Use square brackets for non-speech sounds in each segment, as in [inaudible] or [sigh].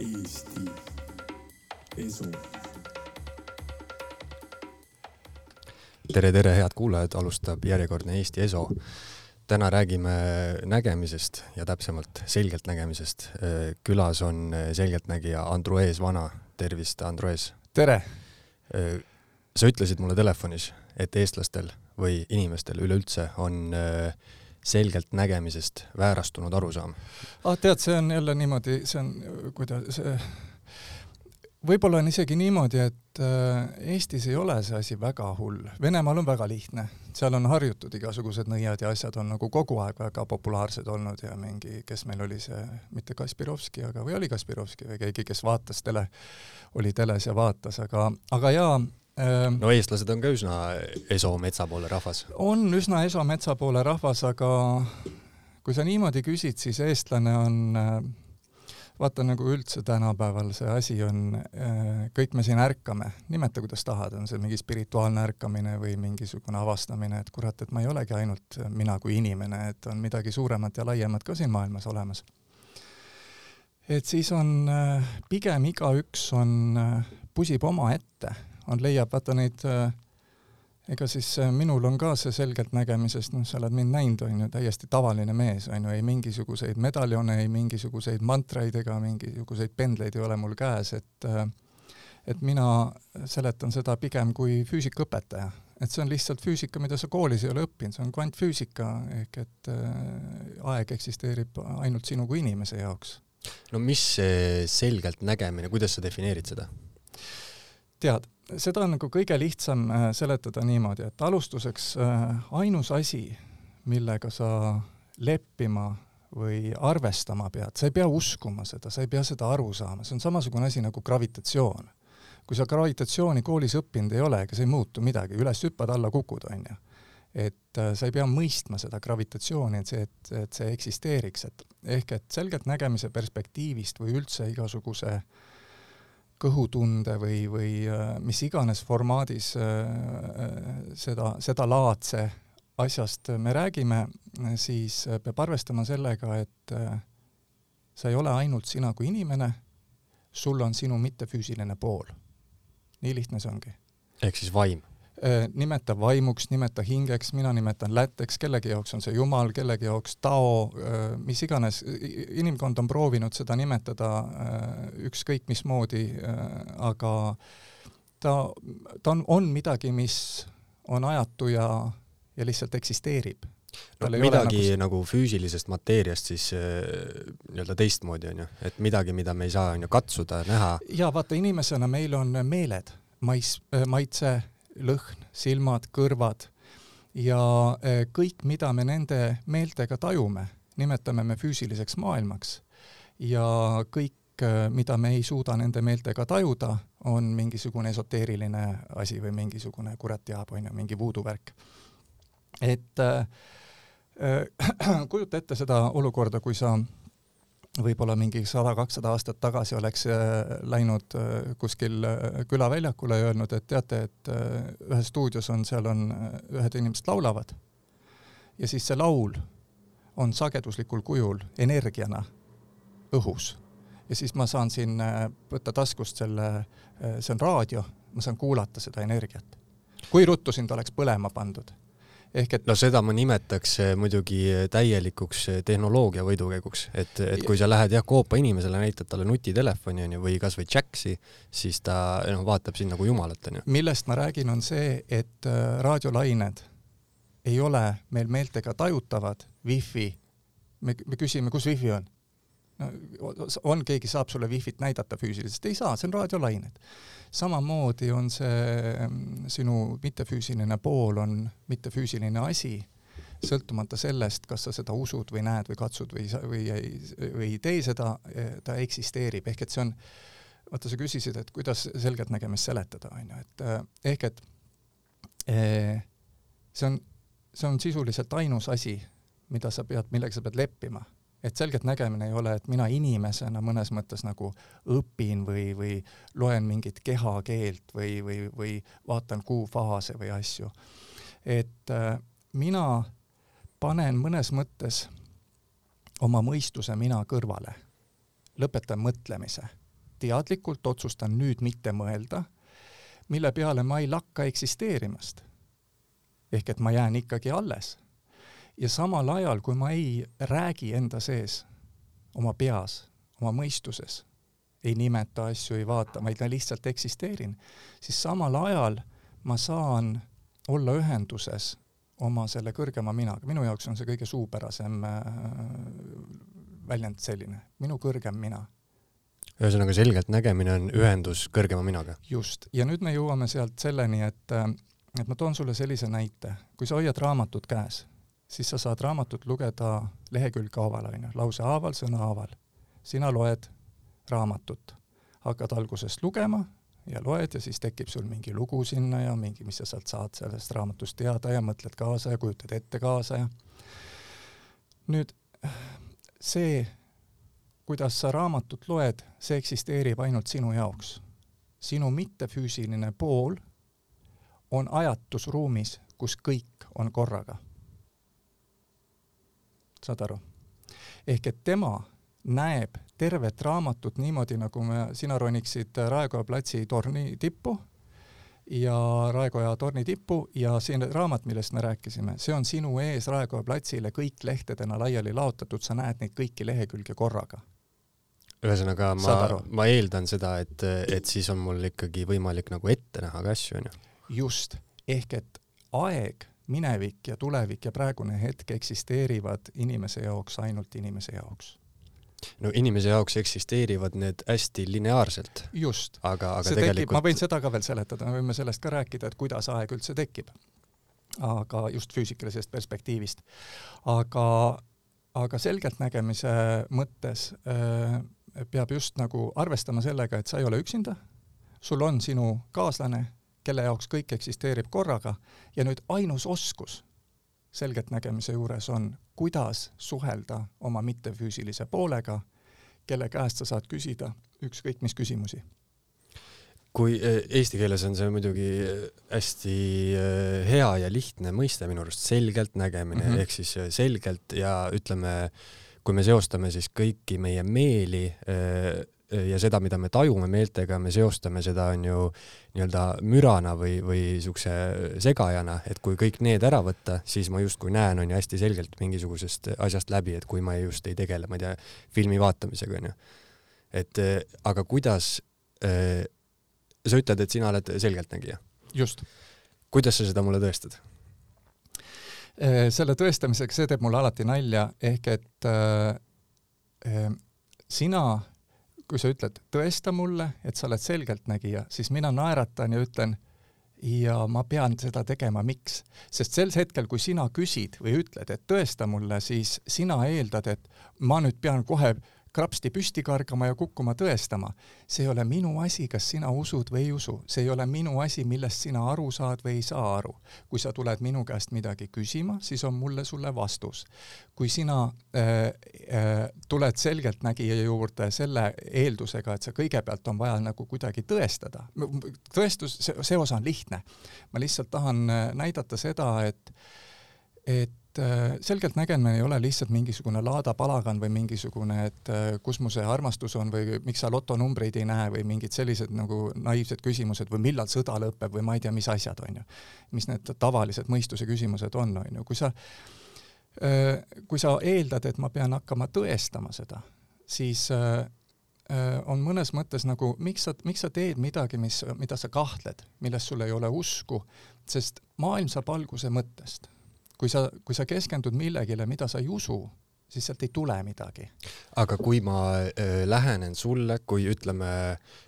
Eesti Esu. tere, tere, head kuulajad, alustab järjekordne Eesti Eso. täna räägime nägemisest ja täpsemalt selgeltnägemisest. külas on selgeltnägija Andruees Vana. tervist, Andruees! tere! sa ütlesid mulle telefonis, et eestlastel või inimestel üleüldse on äh, selgelt nägemisest väärastunud arusaam. ah tead, see on jälle niimoodi, see on, kuidas see võib-olla on isegi niimoodi, et äh, Eestis ei ole see asi väga hull. Venemaal on väga lihtne, seal on harjutud igasugused nõiad ja asjad on nagu kogu aeg väga populaarsed olnud ja mingi, kes meil oli see, mitte Kaspirovski, aga, või oli Kaspirovski või keegi, kes vaatas tele, oli teles ja vaatas, aga, aga jaa, no eestlased on ka üsna eso metsa poole rahvas. on üsna eso metsa poole rahvas, aga kui sa niimoodi küsid, siis eestlane on vaata nagu üldse tänapäeval see asi on, kõik me siin ärkame, nimeta kuidas tahad, on see mingi spirituaalne ärkamine või mingisugune avastamine, et kurat, et ma ei olegi ainult mina kui inimene, et on midagi suuremat ja laiemat ka siin maailmas olemas. et siis on pigem igaüks on, pusib omaette on, leiab vaata neid äh, ega siis äh, minul on ka see selgeltnägemisest, noh, sa oled mind näinud, on ju, täiesti tavaline mees, on ju, ei mingisuguseid medaljone, ei mingisuguseid mantraid ega mingisuguseid pendleid ei ole mul käes, et äh, et mina seletan seda pigem kui füüsikaõpetaja. et see on lihtsalt füüsika, mida sa koolis ei ole õppinud, see on kvantfüüsika, ehk et aeg eksisteerib ainult sinu kui inimese jaoks. no mis see selgeltnägemine, kuidas sa defineerid seda? tead seda on nagu kõige lihtsam äh, seletada niimoodi, et alustuseks äh, ainus asi, millega sa leppima või arvestama pead, sa ei pea uskuma seda, sa ei pea seda aru saama, see on samasugune asi nagu gravitatsioon. kui sa gravitatsiooni koolis õppinud ei ole, ega see ei muutu midagi, üles hüppad, alla kukud, on ju. et äh, sa ei pea mõistma seda gravitatsiooni, et see, et, et see eksisteeriks, et ehk et selgeltnägemise perspektiivist või üldse igasuguse äh, kõhutunde või, või äh, mis iganes formaadis äh, äh, seda, sedalaadse asjast me räägime, siis peab arvestama sellega, et sa ei ole ainult sina kui inimene, sul on sinu mittefüüsiline pool. nii lihtne see ongi. ehk siis vaim nimeta vaimuks, nimeta hingeks, mina nimetan lätteks, kellegi jaoks on see Jumal, kellegi jaoks Tao, äh, mis iganes, inimkond on proovinud seda nimetada äh, ükskõik mismoodi, aga ta, ta on, on midagi, mis on ajatu ja, ja lihtsalt eksisteerib. no midagi nagu... nagu füüsilisest mateeriast siis nii-öelda teistmoodi onju, et midagi, mida me ei saa onju katsuda, näha. ja vaata, inimesena meil on meeled, mais, maitse lõhn, silmad, kõrvad ja eh, kõik, mida me nende meeltega tajume, nimetame me füüsiliseks maailmaks. ja kõik, eh, mida me ei suuda nende meeltega tajuda, on mingisugune esoteeriline asi või mingisugune kurat teab, on ju, mingi voodoo värk. et äh, [clears throat] kujuta ette seda olukorda, kui sa võib-olla mingi sada-kakssada aastat tagasi oleks äh, läinud äh, kuskil äh, külaväljakule ja öelnud, et teate, et ühes stuudios on, seal on, ühed inimesed laulavad ja siis see laul on sageduslikul kujul energiana õhus. ja siis ma saan siin võtta taskust selle, see on raadio, ma saan kuulata seda energiat. kui ruttu sind oleks põlema pandud ehk et no seda ma nimetaks eh, muidugi eh, täielikuks eh, tehnoloogia võidukäiguks, et, et kui sa lähed jah, koopa inimesele, näitad talle nutitelefoni onju või kasvõi Jaxi, siis ta noh, vaatab sind nagu jumalat onju. millest ma räägin, on see, et äh, raadiolained ei ole meil meeltega tajutavad, wifi, me, me küsime, kus wifi on. No on, keegi saab sulle wifi't näidata füüsiliselt, ei saa, see on raadiolained samamoodi on see mm, sinu mittefüüsiline pool on mittefüüsiline asi, sõltumata sellest, kas sa seda usud või näed või katsud või, või ei, või ei tee seda, eh, ta eksisteerib, ehk et see on, vaata, sa küsisid, et kuidas selgeltnägemist seletada, on ju, et eh, ehk et eh, see on, see on sisuliselt ainus asi, mida sa pead, millega sa pead leppima et selgelt nägemine ei ole, et mina inimesena mõnes mõttes nagu õpin või, või loen mingit kehakeelt või, või, või vaatan kuufaase või asju. et äh, mina panen mõnes mõttes oma mõistuse mina kõrvale, lõpetan mõtlemise teadlikult otsustan nüüd mitte mõelda, mille peale ma ei lakka eksisteerimast. ehk et ma jään ikkagi alles. Ja samal ajal, kui ma ei räägi enda sees, oma peas, oma mõistuses, ei nimeta asju, ei vaata, vaid ma lihtsalt eksisteerin, siis samal ajal ma saan olla ühenduses oma selle kõrgema minaga, minu jaoks on see kõige suupärasem äh, väljend selline, minu kõrgem mina. ühesõnaga, selgelt nägemine on ühendus kõrgema minaga? just, ja nüüd me jõuame sealt selleni, et, äh, et ma toon sulle sellise näite, kui sa hoiad raamatut käes, siis sa saad raamatut lugeda lehekülg haaval, on ju, lause haaval, sõna haaval. sina loed raamatut, hakkad algusest lugema ja loed ja siis tekib sul mingi lugu sinna ja mingi, mis sa sealt saad sellest raamatust teada ja mõtled kaasa ja kujutad ette kaasa ja nüüd see, kuidas sa raamatut loed, see eksisteerib ainult sinu jaoks. sinu mittefüüsiline pool on ajatusruumis, kus kõik on korraga. Saad aru? ehk et tema näeb tervet raamatut niimoodi, nagu me, sina roniksid Raekoja platsi torni tippu ja Raekoja torni tippu ja siin raamat, millest me rääkisime, see on sinu ees Raekoja platsile kõik lehtedena laiali laotatud, sa näed neid kõiki lehekülge korraga. ühesõnaga ma, ma eeldan seda, et, et siis on mul ikkagi võimalik nagu ette näha ka asju, onju. just, ehk et aeg, minevik ja tulevik ja praegune hetk eksisteerivad inimese jaoks ainult inimese jaoks no inimese jaoks eksisteerivad need hästi lineaarselt. just. aga, aga see tegelikult tekib, ma võin seda ka veel seletada, me võime sellest ka rääkida, et kuidas aeg üldse tekib. aga just füüsikalisest perspektiivist. aga, aga selgeltnägemise mõttes äh, peab just nagu arvestama sellega, et sa ei ole üksinda, sul on sinu kaaslane, kelle jaoks kõik eksisteerib korraga ja nüüd ainus oskus selgeltnägemise juures on, kuidas suhelda oma mittefüüsilise poolega, kelle käest sa saad küsida ükskõik mis küsimusi. kui eh, eesti keeles on see muidugi eh, hästi eh, hea ja lihtne mõiste minu arust, selgelt nägemine mm -hmm. ehk siis selgelt ja ütleme, kui me seostame siis kõiki meie meeli ja seda, mida me tajume meeltega, me seostame seda, on ju, nii-öelda mürana või, või niisuguse segajana, et kui kõik need ära võtta, siis ma justkui näen, on ju, hästi selgelt mingisugusest asjast läbi, et kui ma just ei tegele, ma ei tea, filmi vaatamisega, on ju. et aga kuidas äh, sa ütled, et sina oled selgeltnägija? just. kuidas sa seda mulle tõestad? selle tõestamiseks, see teeb mulle alati nalja, ehk et äh, sina kui sa ütled, tõesta mulle, et sa oled selgeltnägija, siis mina naeratan ja ütlen, ja ma pean seda tegema, miks? sest sel hetkel, kui sina küsid või ütled, et tõesta mulle, siis sina eeldad, et ma nüüd pean kohe krapsti püsti kargama ja kukkuma tõestama. see ei ole minu asi, kas sina usud või ei usu, see ei ole minu asi, millest sina aru saad või ei saa aru. kui sa tuled minu käest midagi küsima, siis on mulle sulle vastus. kui sina äh, äh, tuled selgeltnägija juurde selle eeldusega, et see kõigepealt on vaja nagu kuidagi tõestada, tõestus, see, see osa on lihtne. ma lihtsalt tahan äh, näidata seda, et et et äh, selgeltnägemine ei ole lihtsalt mingisugune laadapalagan või mingisugune, et äh, kus mu see armastus on või miks sa lotonumbreid ei näe või mingid sellised nagu naiivsed küsimused või millal sõda lõpeb või ma ei tea, mis asjad, on ju. mis need tavalised mõistuse küsimused on, on ju, kui sa, äh, kui sa eeldad, et ma pean hakkama tõestama seda, siis on mõnes mõttes nagu, miks sa, miks sa teed midagi, mis, mida sa kahtled, milles sul ei ole usku, sest maailm saab alguse mõttest kui sa, kui sa keskendud millegile, mida sa ei usu, siis sealt ei tule midagi. aga kui ma äh, lähenen sulle, kui ütleme,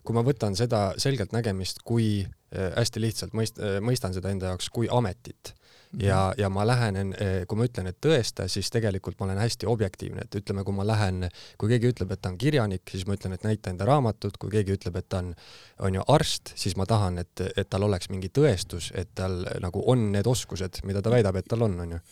kui ma võtan seda selgeltnägemist kui äh, hästi lihtsalt mõist- äh,, mõistan seda enda jaoks kui ametit ja, ja ma lähenen, eh, kui ma ütlen, et tõesta, siis tegelikult ma olen hästi objektiivne, et ütleme, kui ma lähen, kui keegi ütleb, et ta on kirjanik, siis ma ütlen, et näita enda raamatut, kui keegi ütleb, et ta on, on ju arst, siis ma tahan, et, et tal oleks mingi tõestus, et tal nagu on need oskused, mida ta väidab, et tal on, on ju.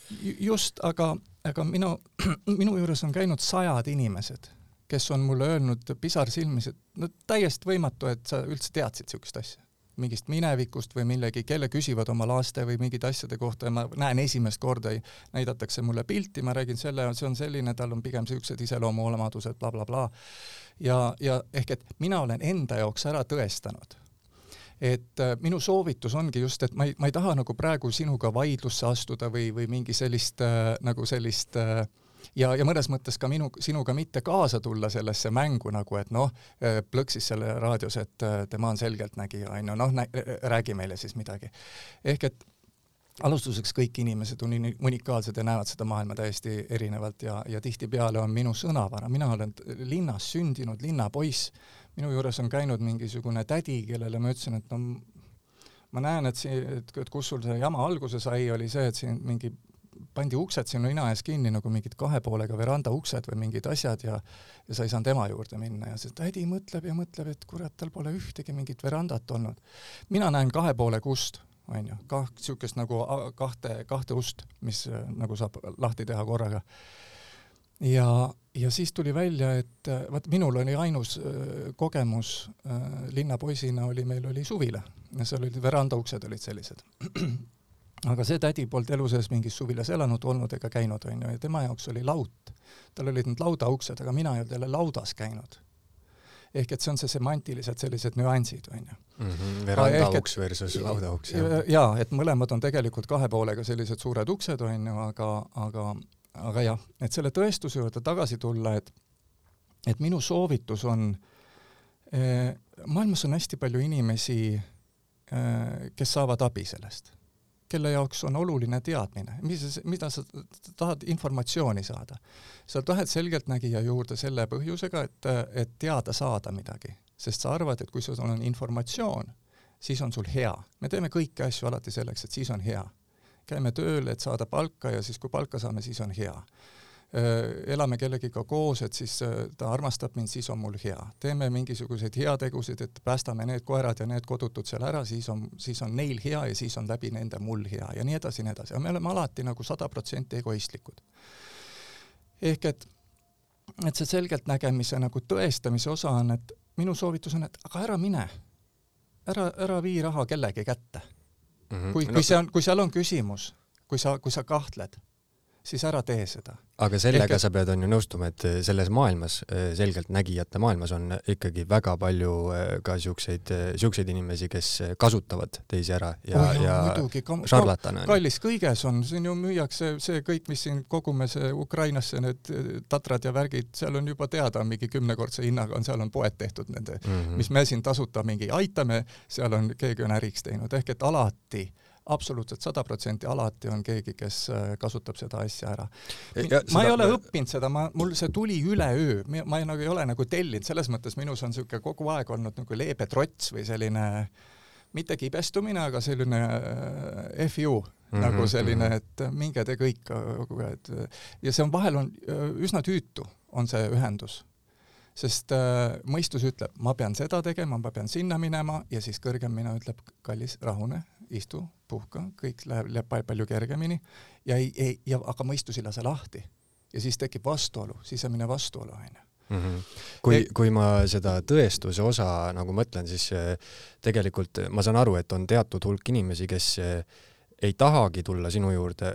just, aga, aga minu, [clears throat] minu juures on käinud sajad inimesed, kes on mulle öelnud pisar silmis, et no täiesti võimatu, et sa üldse teadsid niisugust asja mingist minevikust või millegi, kelle küsivad oma laste või mingite asjade kohta ja ma näen esimest korda, näidatakse mulle pilti, ma räägin selle, see on selline, tal on pigem niisugused iseloomuolemadused bla, bla, blablabla. ja, ja ehk et mina olen enda jaoks ära tõestanud et äh, minu soovitus ongi just, et ma ei, ma ei taha nagu praegu sinuga vaidlusse astuda või, või mingi sellist äh, nagu sellist äh, ja, ja mõnes mõttes ka minu, sinuga mitte kaasa tulla sellesse mängu nagu, et noh, plõksis selle raadios, et äh, tema on selgeltnägija, on ju, noh, räägi meile siis midagi. ehk et alustuseks kõik inimesed on unikaalsed ja näevad seda maailma täiesti erinevalt ja, ja tihtipeale on minu sõnavara, mina olen linnas sündinud linnapoiss, minu juures on käinud mingisugune tädi, kellele ma ütlesin, et no ma näen, et siin, et kus sul see jama alguse sai, oli see, et siin mingi pandi uksed sinu nina ees kinni nagu mingid kahe poolega veranda uksed või mingid asjad ja ja sa ei saanud ema juurde minna ja see tädi mõtleb ja mõtleb, et kurat, tal pole ühtegi mingit verandat olnud. mina näen kahe poolega ust, onju, kah-, niisugust nagu kahte, kahte ust, mis äh, nagu saab lahti teha korraga ja, ja siis tuli välja, et vaat minul oli ainus äh, kogemus äh, linnapoisina oli, meil oli suvila seal olid veranda uksed olid sellised. Aga see tädi polnud elu sees mingis suvilas elanud olnud ega käinud, onju, ja tema jaoks oli laut. tal olid need laudauksed, aga mina ei olnud jälle laudas käinud. ehk et see on see semantilised sellised nüansid, onju. Mhm, verandauks versus laudauks, jah. jaa, et mõlemad on tegelikult kahe poolega sellised suured uksed, onju, aga, aga aga jah, et selle tõestuse juurde tagasi tulla, et et minu soovitus on eh,, maailmas on hästi palju inimesi eh,, kes saavad abi sellest, kelle jaoks on oluline teadmine, mis, mida sa tahad informatsiooni saada. sa tahad selgeltnägija juurde selle põhjusega, et, et teada saada midagi, sest sa arvad, et kui sul on informatsioon, siis on sul hea. me teeme kõiki asju alati selleks, et siis on hea käime tööl, et saada palka ja siis, kui palka saame, siis on hea. Elame kellegiga koos, et siis ta armastab mind, siis on mul hea. teeme mingisuguseid heategusid, et päästame need koerad ja need kodutud seal ära, siis on, siis on neil hea ja siis on läbi nende mul hea ja nii edasi ja nii edasi, aga me oleme alati nagu sada protsenti egoistlikud. ehk et, et see selgeltnägemise nagu tõestamise osa on, et minu soovitus on, et aga ära mine, ära, ära vii raha kellegi kätte mm. -hmm. kui, kui see on, kui seal on küsimus, kui sa, kui sa kahtled, siis ära tee seda aga sellega Ehk... sa pead, on ju, nõustuma, et äh, selles maailmas, äh, selgelt nägijate maailmas on ikkagi väga palju äh, ka siukseid, siukseid inimesi, kes kasutavad teisi ära ja oh, ja muidugi, šarlatane. kallis kõiges on, siin ju müüakse see kõik, mis siin kogume, see Ukrainasse need tatrad ja värgid, seal on juba teada, mingi kümnekordse hinnaga on, seal on poed tehtud nende mm, -hmm. mis me siin tasuta mingi aitame, seal on, keegi on äriks teinud, ehk et alati absoluutselt sada protsenti. Alati on keegi, kes äh, kasutab seda asja ära. ma seda... ei ole õppinud seda, ma, mul see tuli üleöö, ma ei, nagu ei ole nagu tellinud, selles mõttes minus on niisugune kogu aeg olnud nagu leebe trots või selline mitte kibestumine, aga selline äh, FU mm -hmm, nagu selline, mhm. et minge te kõik, et ja see on vahel on äh, üsna tüütu, on see ühendus. Sest äh, mõistus ütleb, ma pean seda tegema, ma pean sinna minema ja siis kõrgem mina ütleb, kallis, rahune, istu, puhka, kõik läheb, läheb palju kergemini ja ei, ei, ja aga mõistus ei lase lahti. ja siis tekib vastuolu, sisemine vastuolu, onju. Mhm. kui, kui ma seda tõestuse osa nagu mõtlen, siis äh, tegelikult ma saan aru, et on teatud hulk inimesi, kes äh, ei tahagi tulla sinu juurde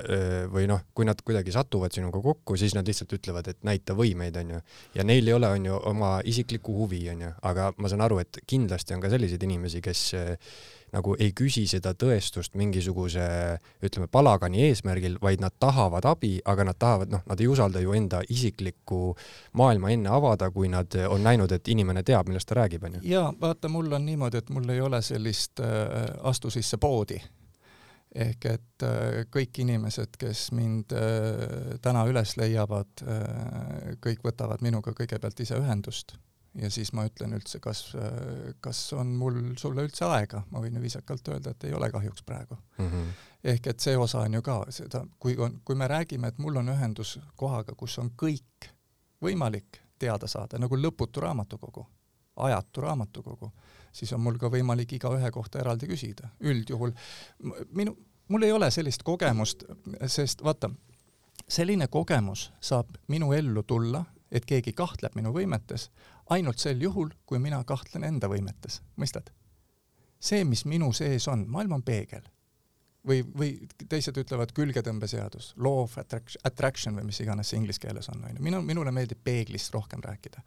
või noh, kui nad kuidagi satuvad sinuga kokku, siis nad lihtsalt ütlevad, et näita võimeid, onju. ja neil ei ole, onju, oma isiklikku huvi, onju, aga ma saan aru, et kindlasti on ka selliseid inimesi, kes nagu ei küsi seda tõestust mingisuguse ütleme, palagani eesmärgil, vaid nad tahavad abi, aga nad tahavad, noh, nad ei usalda ju enda isiklikku maailma enne avada, kui nad on näinud, et inimene teab, millest ta räägib, onju. jaa, vaata, mul on niimoodi, et mul ei ole sellist äh, astu sisse poodi ehk et äh, kõik inimesed, kes mind äh, täna üles leiavad, äh, kõik võtavad minuga kõigepealt ise ühendust ja siis ma ütlen üldse, kas, kas on mul sulle üldse aega, ma võin ju viisakalt öelda, et ei ole kahjuks praegu mm. -hmm. ehk et see osa on ju ka seda, kui on, kui me räägime, et mul on ühendus kohaga, kus on kõik võimalik teada saada, nagu lõputu raamatukogu, ajatu raamatukogu, siis on mul ka võimalik igaühe kohta eraldi küsida. üldjuhul minu, mul ei ole sellist kogemust, sest vaata, selline kogemus saab minu ellu tulla, et keegi kahtleb minu võimetes, ainult sel juhul, kui mina kahtlen enda võimetes, mõistad? see, mis minu sees on, maailm on peegel. või, või teised ütlevad külgetõmbeseadus, law of attraction, attraction või mis iganes see inglise keeles on, on ju, minu, minule meeldib peeglist rohkem rääkida.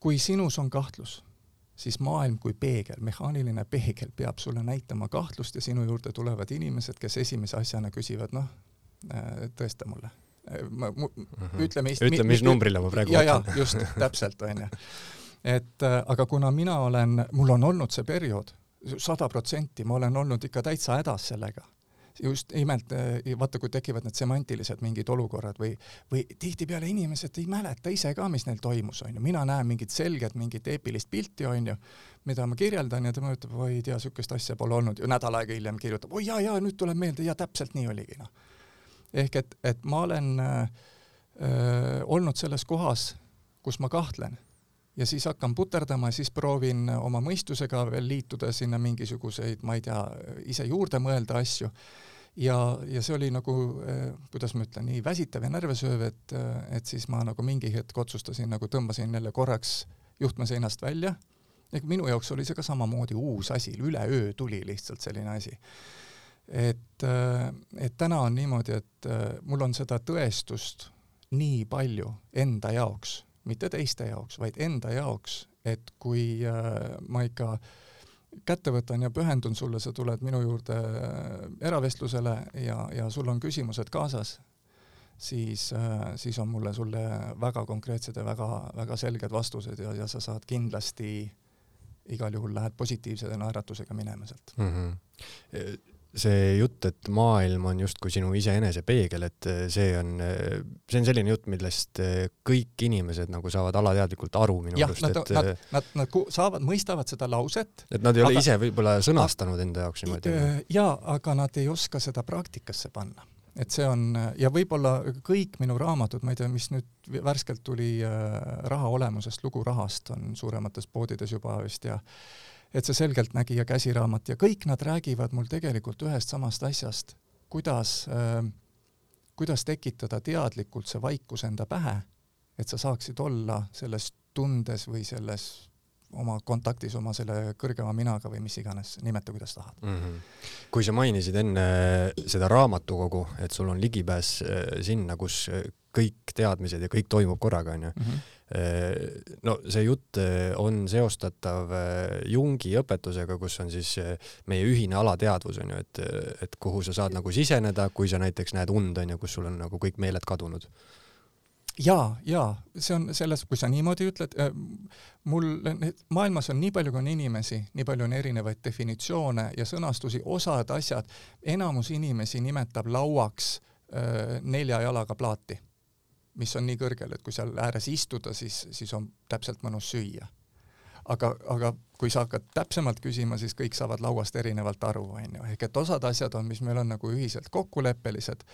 kui sinus on kahtlus, siis maailm kui peegel, mehaaniline peegel peab sulle näitama kahtlust ja sinu juurde tulevad inimesed, kes esimese asjana küsivad, noh, äh, tõesta mulle ma, mu, -hmm. ütleme ütle, mis numbrile ma praegu ja, ja just, täpselt, onju. et äh, aga kuna mina olen, mul on olnud see periood, sada protsenti, ma olen olnud ikka täitsa hädas sellega just nimelt äh, vaata, kui tekivad need semantilised mingid olukorrad või, või tihtipeale inimesed ei mäleta ise ka, mis neil toimus, onju. mina näen mingit selget, mingit eepilist pilti, onju, mida ma kirjeldan ja tema ütleb, oi ei tea, niisugust asja pole olnud ja nädal aega hiljem kirjutab, oi jaa, jaa, nüüd tuleb meelde, jaa, täpselt nii oligi, noh ehk et, et ma olen öö, äh, olnud selles kohas, kus ma kahtlen ja siis hakkan puterdama ja siis proovin oma mõistusega veel liituda sinna mingisuguseid, ma ei tea, ise juurde mõelda asju. ja, ja see oli nagu, äh, kuidas ma ütlen, nii väsitav ja närvesööv, et, äh, et siis ma nagu mingi hetk otsustasin, nagu tõmbasin jälle korraks juhtme seinast välja. minu jaoks oli see ka samamoodi uus asi, üleöö tuli lihtsalt selline asi et, äh, et täna on niimoodi, et äh, mul on seda tõestust nii palju enda jaoks, mitte teiste jaoks, vaid enda jaoks, et kui äh, ma ikka kätte võtan ja pühendun sulle, sa tuled minu juurde eravestlusele ja, ja sul on küsimused kaasas, siis, siis on mulle sulle väga konkreetsed ja väga, väga selged vastused ja, ja sa saad kindlasti igal juhul lähed positiivse naeratusega minema sealt mm. -hmm see jutt, et maailm on justkui sinu iseenese peegel, et eh, see on, eh, see on selline jutt, millest eh, kõik inimesed nagu saavad alateadlikult aru minu arust, et nad, nad, nad saavad, mõistavad seda lauset. et nad ei ole aga, ise võib-olla sõnastanud enda jaoks niimoodi. jaa, aga nad ei oska seda praktikasse panna. et see on, ja võib-olla kõik minu raamatud, ma ei tea, mis nüüd värskelt tuli Raha olemusest, lugu rahast on suuremates poodides juba vist ja et see Selgeltnägija käsiraamat ja kõik nad räägivad mul tegelikult ühest samast asjast, kuidas äh,, kuidas tekitada teadlikult see vaikus enda pähe, et sa saaksid olla selles tundes või selles oma kontaktis oma selle kõrgema minaga või mis iganes, nimeta kuidas tahad mm. -hmm. kui sa mainisid enne seda raamatukogu, et sul on ligipääs äh, sinna, kus kõik teadmised ja kõik toimub korraga, onju mhm. Äh, no see jutt äh, on seostatav äh, Jungi õpetusega, kus on siis meie ühine alateadvus onju, et, et kuhu sa saad nagu siseneda, kui sa näiteks näed und onju, kus sul on nagu kõik meeled kadunud. Ja, ja see on selles, kui sa niimoodi ütled, mul maailmas on nii palju, kui on inimesi, nii palju on erinevaid definitsioone ja sõnastusi, osad asjad, enamus inimesi nimetab lauaks nelja jalaga plaati mis on nii kõrgel, et kui seal ääres istuda, siis, siis on täpselt mõnus süüa. aga, aga kui sa hakkad täpsemalt küsima, siis kõik saavad lauast erinevalt aru, on ju, ehk et osad asjad on, mis meil on nagu ühiselt kokkuleppelised,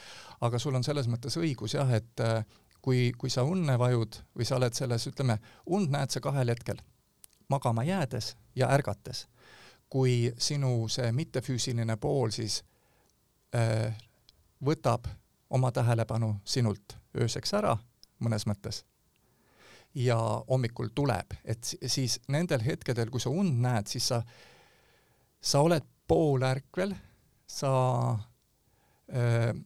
aga sul on selles mõttes õigus jah, et äh, kui, kui sa unne vajud või sa oled selles, ütleme, und näed sa kahel hetkel, magama jäädes ja ärgates. kui sinu see mittefüüsiline pool siis äh, võtab oma tähelepanu sinult ööseks ära, mõnes mõttes, ja hommikul tuleb, et siis nendel hetkedel, kui sa und näed, siis sa, sa oled poolärkvel, sa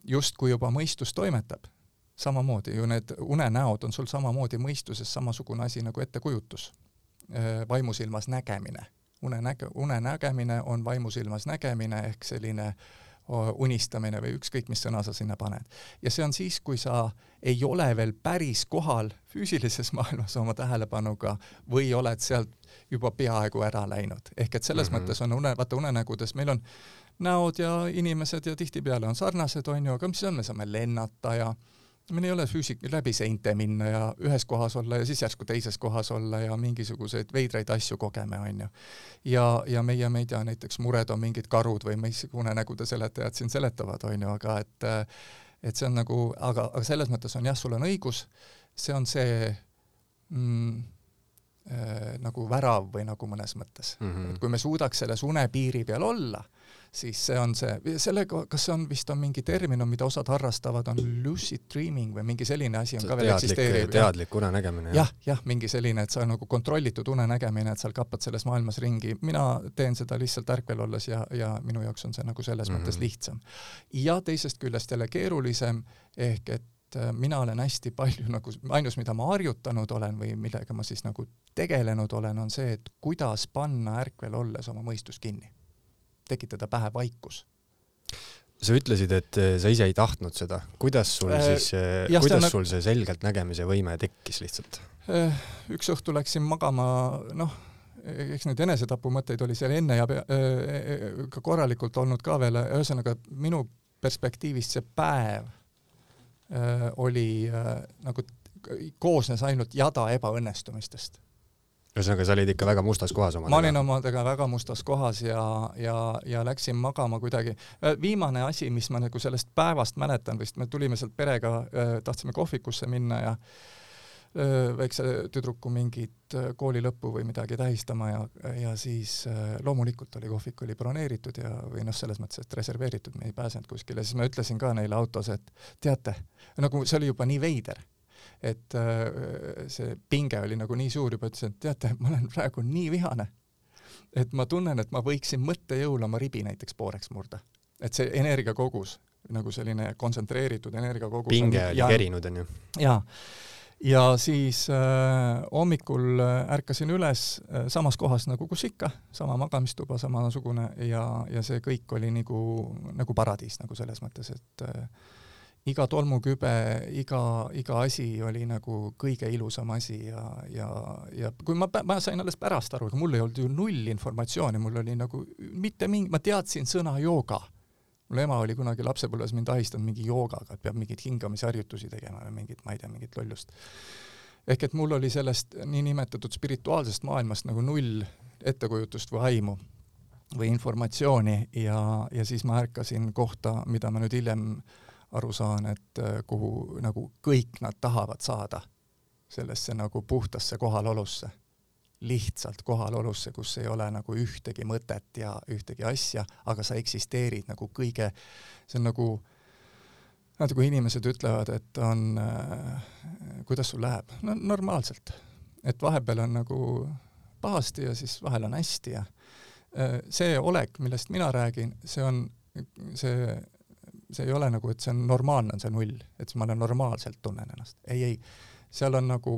justkui juba mõistus toimetab, samamoodi ju need unenäod on sul samamoodi mõistuses samasugune asi nagu ettekujutus, vaimusilmas nägemine. unenäge-, unenägemine on vaimusilmas nägemine ehk selline äh, unistamine või ükskõik, mis sõna sa sinna paned. ja see on siis, kui sa ei ole veel päris kohal füüsilises [laughs] maailmas oma tähelepanuga või oled sealt juba peaaegu ära läinud. ehk et selles mm -hmm. mõttes on une, vaata unenägudes meil on näod ja inimesed ja tihtipeale on sarnased, on ju, aga mis on, me saame lennata ja meil ei ole füüsik-, läbi seinte minna ja ühes kohas olla ja siis järsku teises kohas olla ja mingisuguseid veidraid asju kogeme, on ju. ja, ja meie, ma ei tea, näiteks mured on mingid karud või mis unenägude seletajad siin seletavad, on ju, aga et et see on nagu, aga, aga selles mõttes on jah, sul on õigus, see on see mm, äh, nagu värav või nagu mõnes mõttes mm. -hmm. et kui me suudaks selles unepiiri peal olla, siis see on see, sellega, kas see on vist on mingi termin, mida osad harrastavad, on lucid dreaming või mingi selline asi on See ka veel teadlik, eksisteerib. teadlik unenägemine. jah, jah, mingi selline, et sa nagu kontrollitud unenägemine, et seal kappad selles maailmas ringi, mina teen seda lihtsalt ärkvel olles ja, ja minu jaoks on see nagu selles mm -hmm. mõttes lihtsam. ja teisest küljest jälle keerulisem, ehk et äh, mina olen hästi palju [laughs] nagu, ainus, mida ma harjutanud olen või millega ma siis nagu tegelenud olen, on see, et kuidas panna ärkvel olles oma mõistus kinni. Tekitada pähe vaikus sa ütlesid, et eh, sa ise ei tahtnud seda, kuidas sul Äh, siis, jah, kuidas see sul see selgelt nägemise võime tekkis lihtsalt? Üks õhtu läksin magama, noh, eks neid enesetapumõtteid oli seal enne ja äh, ka korralikult olnud ka veel, ühesõnaga minu perspektiivist see päev äh, oli äh, nagu koosnes ainult jada ebaõnnestumistest. Ühesõnaga, sa olid ikka väga mustas kohas omadega? ma olin omadega väga mustas kohas ja, ja, ja läksin magama kuidagi. viimane asi, mis ma nagu sellest päevast mäletan, vist me tulime sealt perega, tahtsime kohvikusse minna ja öö, väikse tüdruku mingit kooli lõppu või midagi tähistama ja, ja siis loomulikult oli kohvik oli broneeritud ja, või noh, selles mõttes, et reserveeritud, me ei pääsenud kuskile, siis ma ütlesin ka neile autos, et teate, nagu see oli juba nii veider et äh, see pinge oli nagu nii suur juba, ütlesin, et teate, ma olen praegu nii vihane, et ma tunnen, et ma võiksin mõttejõul oma ribi näiteks pooleks murda. et see energiakogus, nagu selline kontsentreeritud energiakogus pinge oli kerinud, onju? jaa. ja siis äh, hommikul äh, ärkasin üles äh, samas kohas nagu kus ikka, sama magamistuba, samasugune ja, ja see kõik oli nagu, nagu paradiis nagu selles mõttes, et äh, iga tolmukübe, iga, iga asi oli nagu kõige ilusam asi ja, ja, ja kui ma, ma sain alles pärast aru, mul ei olnud ju null informatsiooni, mul oli nagu mitte mingi, ma teadsin sõna jooga. mul ema oli kunagi lapsepõlves mind ahistanud mingi joogaga, et peab mingeid hingamisharjutusi tegema või mingit, ma ei tea, mingit lollust. ehk et mul oli sellest niinimetatud spirituaalsest maailmast nagu null ettekujutust või aimu või informatsiooni ja, ja siis ma ärkasin kohta, mida ma nüüd hiljem aru saan, et äh, kuhu nagu kõik nad tahavad saada, sellesse nagu puhtasse kohalolusse. lihtsalt kohalolusse, kus ei ole nagu ühtegi mõtet ja ühtegi asja, aga sa eksisteerid nagu kõige, see on nagu, vaata kui inimesed ütlevad, et on äh,, kuidas sul läheb, no normaalselt. et vahepeal on nagu pahasti ja siis vahel on hästi ja äh, see olek, millest mina räägin, see on, see see ei ole nagu, et see on normaalne, on see null, et ma olen normaalselt tunnen ennast. ei, ei, seal on nagu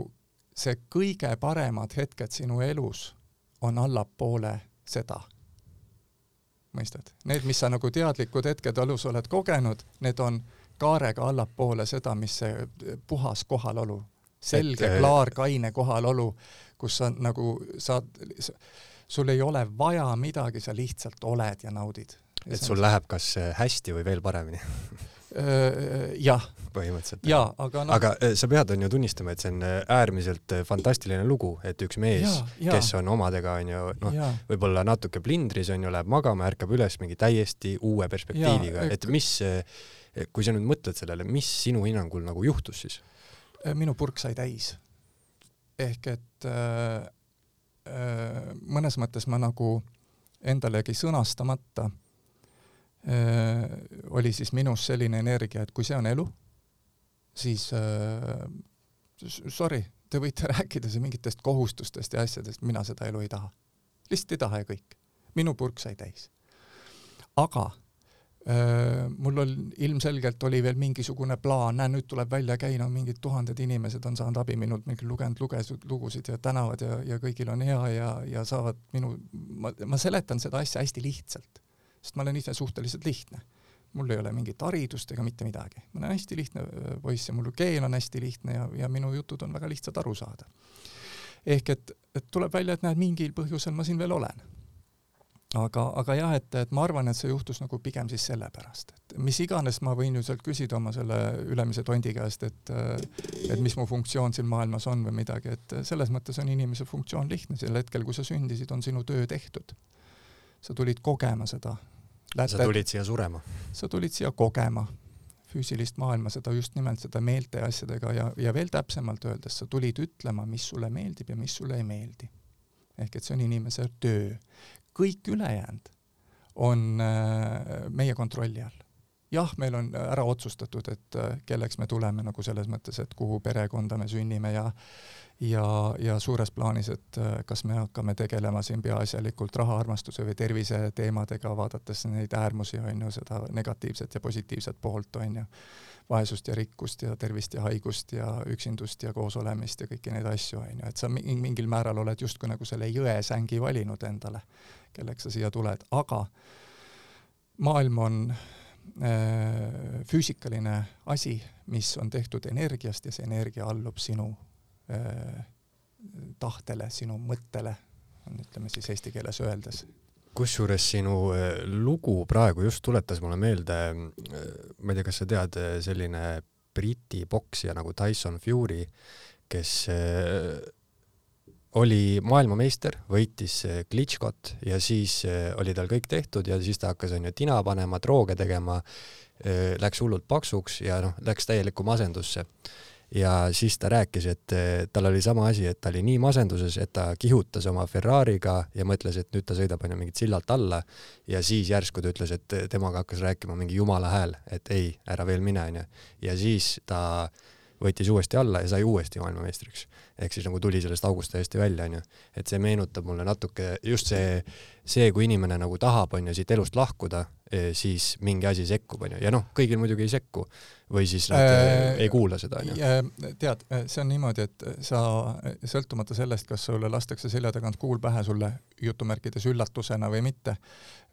see kõige paremad hetked sinu elus on allapoole seda. mõistad? Need, mis sa nagu teadlikud hetked elus oled kogenud, need on kaarega allapoole seda, mis see puhas kohalolu, selge, klaar, kaine kohalolu, kus sa nagu saad, sul ei ole vaja midagi, sa lihtsalt oled ja naudid et sul läheb kas hästi või veel paremini jah. põhimõtteliselt. jaa, aga noh. aga sa pead, on ju, tunnistama, et see on äärmiselt fantastiline lugu, et üks mees, kes on omadega, on ju, noh, võib-olla natuke plindris, on ju, läheb magama, ärkab üles mingi täiesti uue perspektiiviga, et mis, kui sa nüüd mõtled sellele, mis sinu hinnangul nagu juhtus siis? minu purk sai täis. ehk et äh, äh, mõnes mõttes ma nagu endalegi sõnastamata Äh, oli siis minus selline energia, et kui see on elu, siis äh, sorry, te võite [laughs] rääkida siin mingitest kohustustest ja asjadest, mina seda elu ei taha. lihtsalt ei taha ja kõik. minu purk sai täis. aga äh, mul oli, ilmselgelt oli veel mingisugune plaan, näe nüüd tuleb välja käia, no mingid tuhanded inimesed on saanud abi minult, mingi lugenud lugesid lugusid ja tänavad ja, ja kõigil on hea ja, ja saavad minu, ma, ma seletan seda asja hästi lihtsalt sest ma olen ise suhteliselt lihtne. mul ei ole mingit haridust ega mitte midagi. ma olen hästi lihtne poiss ja mul keel on hästi lihtne ja, ja minu jutud on väga lihtsad aru saada. ehk et, et tuleb välja, et näed, mingil põhjusel ma siin veel olen. aga, aga jah, et, et ma arvan, et see juhtus nagu pigem siis sellepärast, et mis iganes ma võin ju sealt küsida oma selle ülemise tondi käest, et et mis mu funktsioon siin maailmas on või midagi, et selles mõttes on inimese funktsioon lihtne, sel hetkel, kui sa sündisid, on sinu töö tehtud. sa tulid kogema seda Läte, sa tulid siia surema? sa tulid siia kogema füüsilist maailma, seda just nimelt seda meelte asjadega ja, ja veel täpsemalt öeldes, sa tulid ütlema, mis sulle meeldib ja mis sulle ei meeldi. ehk et see on inimese töö. kõik ülejäänud on äh, meie kontrolli all jah, meil on ära otsustatud, et äh, kelleks me tuleme nagu selles mõttes, et kuhu perekonda me sünnime ja ja, ja suures plaanis, et äh, kas me hakkame tegelema siin peaasjalikult raha, armastuse või tervise teemadega, vaadates neid äärmusi, on ju, seda negatiivset ja positiivset poolt, on ju, vaesust ja rikkust ja tervist ja haigust ja üksindust ja koosolemist ja kõiki neid asju, on ju, et sa mingil määral oled justkui nagu selle jõesängi valinud endale, kelleks sa siia tuled, aga maailm on Äh, füüsikaline asi, mis on tehtud energiast ja see energia allub sinu tahtele, sinu mõttele, ütleme siis eesti keeles öeldes. kusjuures sinu äh, lugu praegu just tuletas mulle meelde, ma ei tea, kas sa tead, selline Briti poksija nagu Tyson Fury, kes oli maailmameister, võitis Klitschkot ja siis oli tal kõik tehtud ja siis ta hakkas onju tina panema, drooge tegema, läks hullult paksuks ja noh, läks täielikku masendusse. Ja siis ta rääkis, et eh, tal oli sama asi, et ta oli nii masenduses, et ta kihutas oma Ferrari'ga ja mõtles, et nüüd ta sõidab onju mingit sillalt alla ja siis järsku ta ütles, et temaga hakkas rääkima mingi jumala hääl, et ei, ära veel mine onju. ja siis ta võttis uuesti alla ja sai uuesti maailmameistriks ehk siis nagu tuli sellest august täiesti välja, onju. et see meenutab mulle natuke just see, see, kui inimene nagu tahab, onju, siit elust lahkuda, e, siis mingi asi sekkub, onju, ja noh, kõigil muidugi ei sekku või siis nad äh, ei kuula seda, onju. tead, see on niimoodi, et sa sõltumata sellest, kas sulle lastakse selja tagant kuul pähe sulle jutumärkides üllatusena või mitte,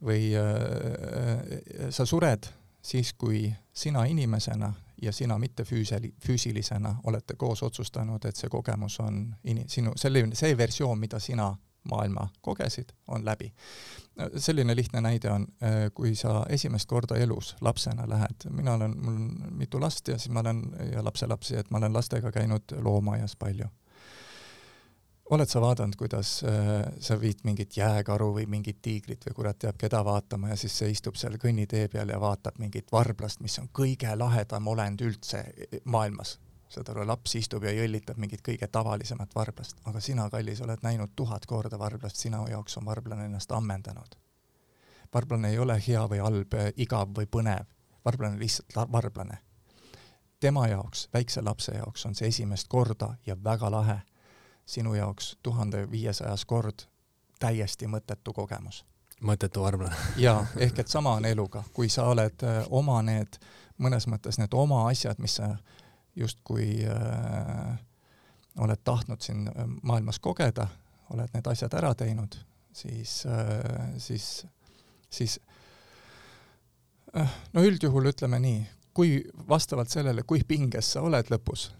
või äh, sa sured siis, kui sina inimesena ja sina mitte füüsili-, füüsilisena olete koos otsustanud, et see kogemus on in-, sinu, selline, see versioon, mida sina maailma kogesid, on läbi. selline lihtne näide on, kui sa esimest korda elus lapsena lähed, mina olen, mul on mitu last ja siis ma olen, ja lapselapsi, et ma olen lastega käinud loomaaias palju oled sa vaadanud, kuidas äh, sa viid mingit jääkaru või mingit tiigrit või kurat teab keda vaatama ja siis see istub seal kõnnitee peal ja vaatab mingit varblast, mis on kõige lahedam olend üldse maailmas. saad aru, laps istub ja jõllitab mingit kõige tavalisemat varblast, aga sina, kallis, oled näinud tuhat korda varblast, sina jaoks on varblane ennast ammendanud. varblane ei ole hea või halb, igav või põnev, varblane on lihtsalt varblane. tema jaoks, väikse lapse jaoks on see esimest korda ja väga lahe sinu jaoks tuhande viiesajas kord täiesti mõttetu kogemus. mõttetu varblane [laughs] jaa, ehk et sama on eluga, kui sa oled äh, oma need, mõnes mõttes need oma asjad, mis sa justkui äh, oled tahtnud siin äh, maailmas kogeda, oled need asjad ära teinud, siis äh,, siis, siis äh, no üldjuhul ütleme nii, kui vastavalt sellele, kui pinges sa oled lõpus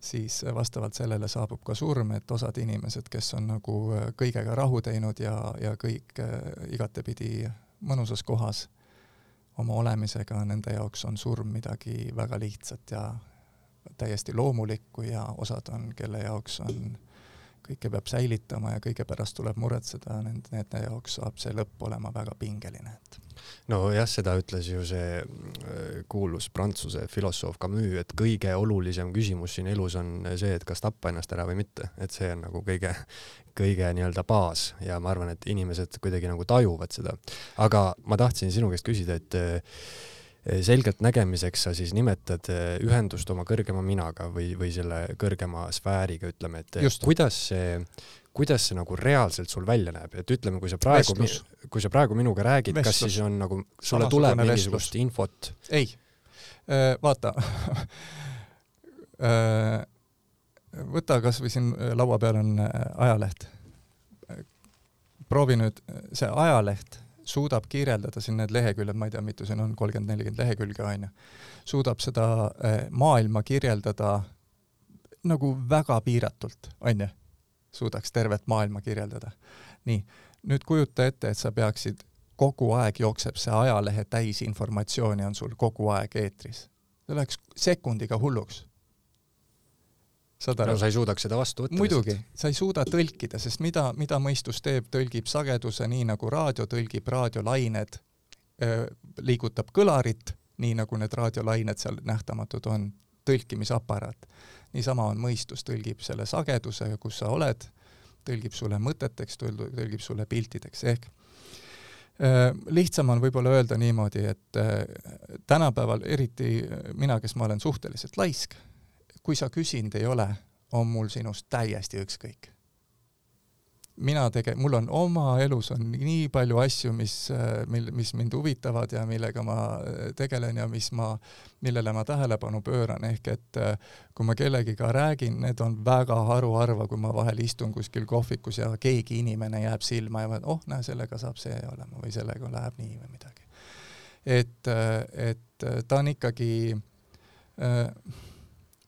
siis vastavalt sellele saabub ka surm, et osad inimesed, kes on nagu äh, kõigega rahu teinud ja, ja kõik äh, igatepidi mõnusas kohas oma olemisega, nende jaoks on surm midagi väga lihtsat ja täiesti loomulikku ja osad on, kelle jaoks on kõike peab säilitama ja kõige pärast tuleb muretseda, nende, nende jaoks saab see lõpp olema väga pingeline, et nojah, seda ütles ju see äh, kuulus prantsuse filosoof Camus, et kõige olulisem küsimus siin elus on see, et kas tappa ennast ära või mitte, et see on nagu kõige, kõige nii-öelda baas ja ma arvan, et inimesed kuidagi nagu tajuvad seda. aga ma tahtsin sinu käest küsida, et Eh, selgelt nägemiseks sa siis nimetad eh, ühendust oma kõrgema minaga või, või selle kõrgema sfääriga, ütleme, et Just. kuidas see, kuidas see nagu reaalselt sul välja näeb, et ütleme, kui sa praegu, kui sa praegu minuga räägid, kas siis on nagu, sulle tuleb mingisugust vestlus. infot? ei, äh, vaata [laughs] äh, võta kasvõi siin laua peal on äh, ajaleht. proovi nüüd see ajaleht suudab kirjeldada siin need leheküljed, ma ei tea, mitu siin on, kolmkümmend, nelikümmend lehekülge, on ju, suudab seda maailma kirjeldada nagu väga piiratult, on ju, suudaks tervet maailma kirjeldada. nii, nüüd kujuta ette, et sa peaksid, kogu aeg jookseb see ajalehe täis informatsiooni on sul kogu aeg eetris. see läheks sekundiga hulluks saad aru? no sa ei suudaks seda vastu võtta. muidugi, sa ei suuda tõlkida, sest mida, mida mõistus teeb, tõlgib sageduse, nii nagu raadio tõlgib raadiolained, liigutab kõlarit, nii nagu need raadiolained seal nähtamatud on, tõlkimisaparaat. Niisama on mõistus, tõlgib selle sageduse, kus sa oled, tõlgib sulle mõteteks, tõlgib sulle piltideks, ehk äh, lihtsam on võib-olla öelda niimoodi, et äh, tänapäeval, eriti mina, kes ma olen suhteliselt laisk, kui sa küsinud ei ole, on mul sinust täiesti ükskõik mina tege-, mul on oma elus on nii palju asju, mis, mil, mis mind huvitavad ja millega ma äh, tegelen ja mis ma, millele ma tähelepanu pööran, ehk et äh, kui ma kellegiga räägin, need on väga haruharva, kui ma vahel istun kuskil kohvikus ja keegi inimene jääb silma ja ma, oh, näe, sellega saab see olema või sellega läheb nii või midagi. et, äh, et ta on ikkagi äh,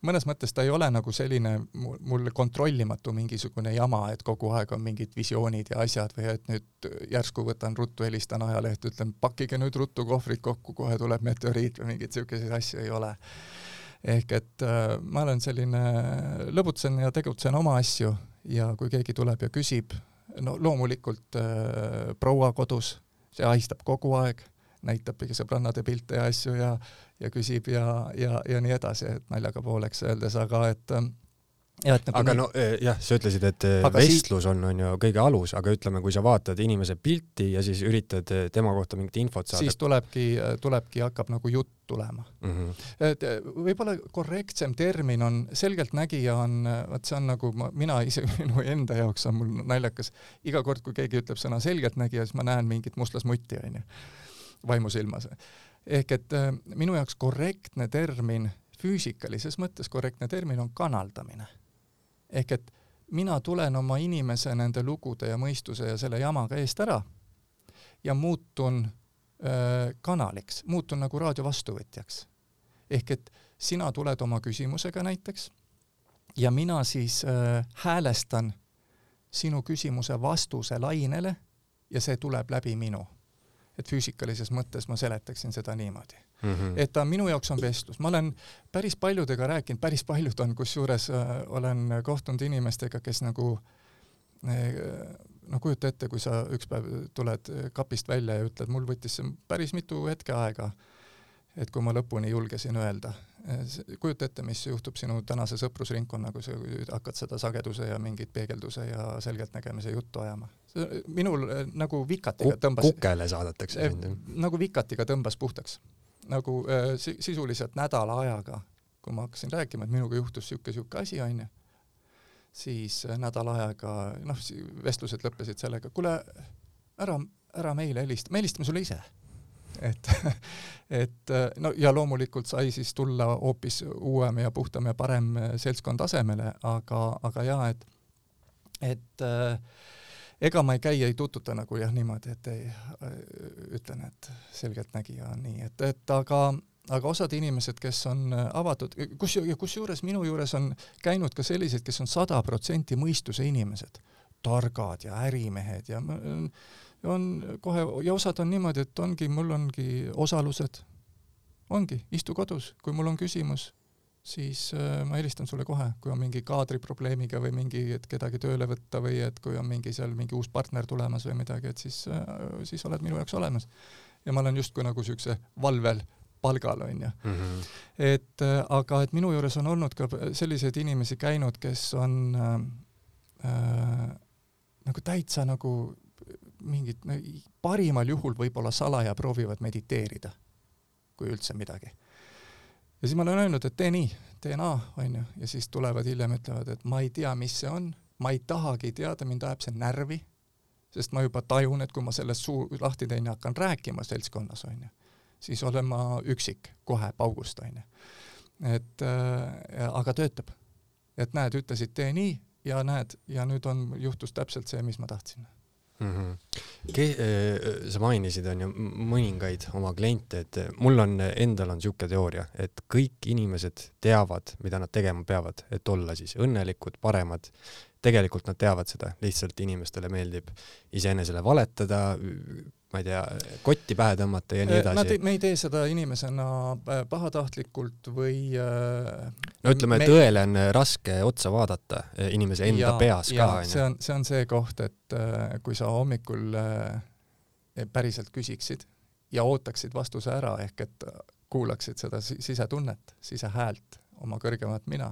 mõnes mõttes ta ei ole nagu selline mul kontrollimatu mingisugune jama, et kogu aeg on mingid visioonid ja asjad või et nüüd järsku võtan ruttu, helistan ajalehte, ütlen pakkige nüüd ruttu kohvrid kokku, kohe tuleb meteoriit või mingeid niisuguseid asju ei ole. ehk et äh, ma olen selline, lõbutsen ja tegutsen oma asju ja kui keegi tuleb ja küsib, no loomulikult äh, proua kodus, see ahistab kogu aeg näitab sõbrannade pilte ja asju ja, ja küsib ja, ja, ja nii edasi, et naljaga pooleks öeldes, aga et ähm, ja et nagu aga no eh, jah, sa ütlesid, et eh, aga vestlus on, on ju kõige alus, aga ütleme, kui sa vaatad inimese pilti ja siis üritad eh, tema kohta mingit infot saada. siis tulebki, tulebki, hakkab nagu jutt tulema mm. -hmm. et võib-olla korrektsem termin on, selgeltnägija on, vot see on nagu ma, mina ise, [laughs] minu enda jaoks on mul naljakas, iga kord, kui keegi ütleb sõna selgeltnägija, siis ma näen mingit mustlasmutti, onju vaimusilmas. Ehk et äh, minu jaoks korrektne termin, füüsikalises mõttes korrektne termin on kanaldamine. ehk et mina tulen oma inimese nende lugude ja mõistuse ja selle jamaga eest ära ja muutun äh, kanaliks, muutun nagu raadio vastuvõtjaks. ehk et sina tuled oma küsimusega näiteks ja mina siis äh, häälestan sinu küsimuse vastuse lainele ja see tuleb läbi minu et füüsikalises mõttes ma seletaksin seda niimoodi mm. -hmm. et ta minu jaoks on vestlus, ma olen päris paljudega rääkinud, päris paljud on, kusjuures äh, olen kohtunud inimestega, kes nagu äh, no kujuta ette, kui sa üks päev tuled kapist välja ja ütled, mul võttis see päris mitu hetke aega, et kui ma lõpuni julgesin öelda. kujuta ette, mis juhtub sinu tänase sõprusringkonnaga, kui sa hakkad seda sageduse ja mingit peegelduse ja selgeltnägemise juttu ajama minul äh, nagu vikatiga tõmbas kukele saadetakse äh, sind, jah? nagu vikatiga tõmbas puhtaks. nagu äh, sisuliselt nädala ajaga, kui ma hakkasin rääkima, et minuga juhtus niisugune-niisugune asi, onju, siis äh, nädala ajaga, noh, vestlused lõppesid sellega, kuule, ära, ära meile helista, me helistame sulle ise et, [laughs] et no ja loomulikult sai siis tulla hoopis uuem ja puhtam ja parem seltskond asemele, aga, aga jaa, et, et äh, ega ma ei käi, ei tututa nagu jah, niimoodi, et ei äh, ütlen, et selgeltnägija on nii, et, et aga, aga osad inimesed, kes on avatud, kus, kusjuures minu juures on käinud ka sellised, kes on sada protsenti mõistuse inimesed, targad ja ärimehed ja on kohe, ja osad on niimoodi, et ongi, mul ongi osalused, ongi, istu kodus, kui mul on küsimus siis äh, ma helistan sulle kohe, kui on mingi kaadriprobleemiga või mingi, et kedagi tööle võtta või et kui on mingi seal mingi uus partner tulemas või midagi, et siis äh,, siis oled minu jaoks olemas. ja ma olen justkui nagu siukse valvel palgal, onju. -hmm. et äh, aga et minu juures on olnud ka selliseid inimesi käinud, kes on äh, nagu täitsa nagu mingit no,, parimal juhul võib-olla salaja proovivad mediteerida, kui üldse midagi ja siis ma olen öelnud, et tee nii, tee naa, onju, ja siis tulevad hiljem, ütlevad, et ma ei tea, mis see on, ma ei tahagi teada, mind ajab see närvi, sest ma juba tajun, et kui ma sellest suu lahti teen ja hakkan rääkima seltskonnas, onju, siis olen ma üksik kohe paugust, onju. et äh, aga töötab. et näed, ütlesid tee nii ja näed, ja nüüd on, juhtus täpselt see, mis ma tahtsin mm. -hmm. Ke-, äh, sa mainisid, on ju, mõningaid oma kliente, et mul on, endal on niisugune teooria, et kõik inimesed teavad, mida nad tegema peavad, et olla siis õnnelikud, paremad. tegelikult nad teavad seda, lihtsalt inimestele meeldib iseenesele valetada, ma ei tea, kotti pähe tõmmata ja nii äh, edasi. me ei tee seda inimesena äh, pahatahtlikult või äh, no ütleme me..., tõele on raske otsa vaadata inimese enda ja, peas ka, onju. see on, see on see koht, et kui sa hommikul päriselt küsiksid ja ootaksid vastuse ära, ehk et kuulaksid seda sisetunnet, sisehäält, oma kõrgemat mina,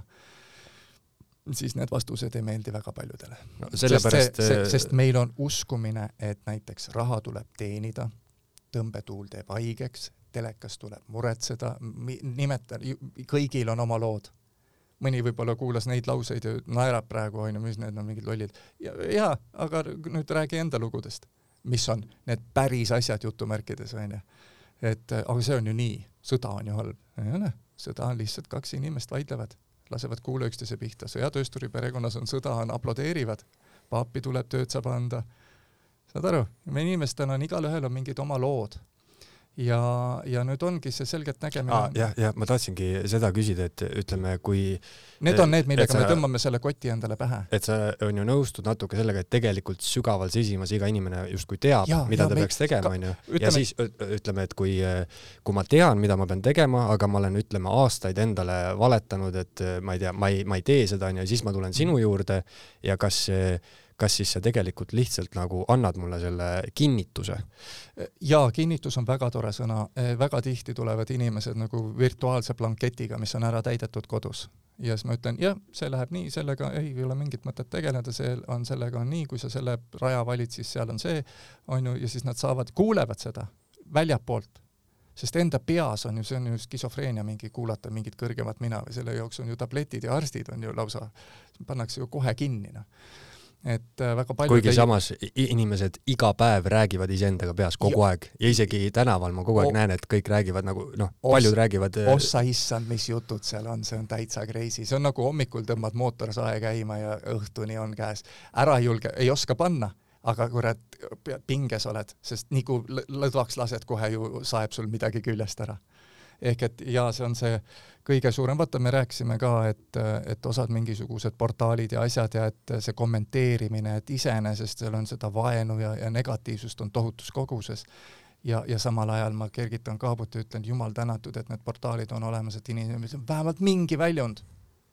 siis need vastused ei meeldi väga paljudele no,. sellepärast sest, see, sest meil on uskumine, et näiteks raha tuleb teenida, tõmbetuul teeb haigeks, telekas tuleb muretseda, nimeta, kõigil on oma lood. mõni võib-olla kuulas neid lauseid ja naerab praegu, onju, mis need on mingid lollid. ja, jaa, aga nüüd räägi enda lugudest, mis on need päris asjad jutumärkides, onju. et aga see on ju nii, sõda on ju halb. sõda on lihtsalt kaks inimest vaidlevad, lasevad kuule üksteise pihta, sõjatöösturi perekonnas on sõda, on aplodeerivad, paapi tuleb, tööd saab anda. Saad aru, me inimestel on, igalühel on mingid oma lood ja, ja nüüd ongi see selgelt nägemine ah,. jah, jah, ma tahtsingi seda küsida, et ütleme, kui Need on need, millega sa, me tõmbame selle koti endale pähe. et sa on ju nõustud natuke sellega, et tegelikult sügaval sisimas iga inimene justkui teab, mida ja, ta me, peaks tegema, onju. ja siis ütleme, et kui, kui ma tean, mida ma pean tegema, aga ma olen, ütleme, aastaid endale valetanud, et ma ei tea, ma ei, ma ei tee seda, onju, siis ma tulen sinu juurde ja kas kas siis sa tegelikult lihtsalt nagu annad mulle selle kinnituse? jaa, kinnitus on väga tore sõna, väga tihti tulevad inimesed nagu virtuaalse blanketiga, mis on ära täidetud kodus. ja siis ma ütlen, jah, see läheb nii, sellega ei, ei ole mingit mõtet tegeleda, see on, sellega on nii, kui sa selle raja valid, siis seal on see, on ju, ja siis nad saavad, kuulevad seda väljapoolt sest enda peas on ju, see on ju skisofreenia mingi kuulata mingit kõrgemat mina või selle jaoks on ju tabletid ja arstid on ju lausa, pannakse ju kohe kinni noh et äh, väga palju kuigi ei... samas inimesed iga päev räägivad iseendaga peas kogu ja. aeg ja isegi tänaval ma kogu aeg o... näen, et kõik räägivad nagu noh, paljud räägivad äh, ossa issand, mis jutud seal on, see on täitsa crazy, see on nagu hommikul tõmbad mootorsae käima ja õhtuni on käes. ära ei julge, ei oska panna, aga kurat, pinges oled, sest nii kui lõdvaks lased, kohe ju saeb sul midagi küljest ära ehk et jaa, see on see kõige suurem, vaata, me rääkisime ka, et, et osad mingisugused portaalid ja asjad ja et see kommenteerimine, et iseenesest seal on seda vaenu ja, ja negatiivsust on tohutus koguses ja, ja samal ajal ma kergitan kaabut ja ütlen, jumal tänatud, et need portaalid on olemas, et inimesel on vähemalt mingi väljund.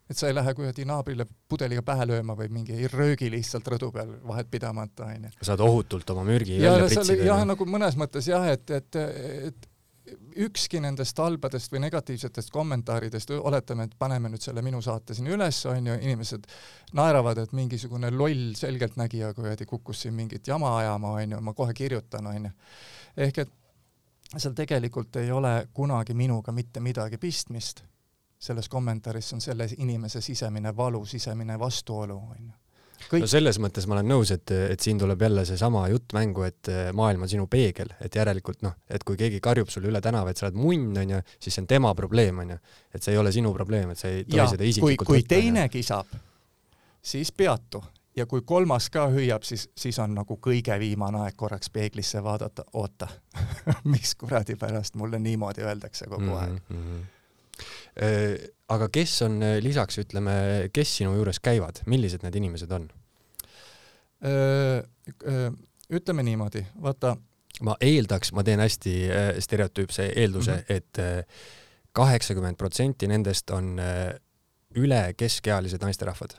et sa ei lähe kuradi naabrile pudeliga pähe lööma või mingi ei röögi lihtsalt rõdu peal vahet pidamata, onju. saad ohutult oma mürgi välja pritsida. jah, nagu mõnes mõttes jah, et, et, et ükski nendest halbadest või negatiivsetest kommentaaridest, oletame, et paneme nüüd selle minu saate siin üles, on ju, inimesed naeravad, et mingisugune loll selgeltnägija kuradi kukkus siin mingit jama ajama, on ju, ma kohe kirjutan, on ju. ehk et seal tegelikult ei ole kunagi minuga mitte midagi pistmist, selles kommentaaris on selle inimese sisemine valu, sisemine vastuolu, on ju kõik... no selles mõttes ma olen nõus, et, et siin tuleb jälle seesama jutt mängu, et eh, maailm on sinu peegel, et järelikult noh, et kui keegi karjub sulle üle tänava, et sa oled munn, onju, siis see on tema probleem, onju. et see ei ole sinu probleem, et sa ei tohi seda isiklikult kui, kui teine kisab, siis peatu ja kui kolmas ka hüüab, siis, siis on nagu kõige viimane aeg korraks peeglisse vaadata, oota [laughs] mis kuradi pärast mulle niimoodi öeldakse kogu mm -hmm. aeg mm. -hmm aga kes on äh, lisaks, ütleme, kes sinu juures käivad, millised need inimesed on? ütleme niimoodi, vaata. ma eeldaks, ma teen hästi stereotüüpse eelduse mm, -hmm. et kaheksakümmend protsenti nendest on üle keskealised naisterahvad.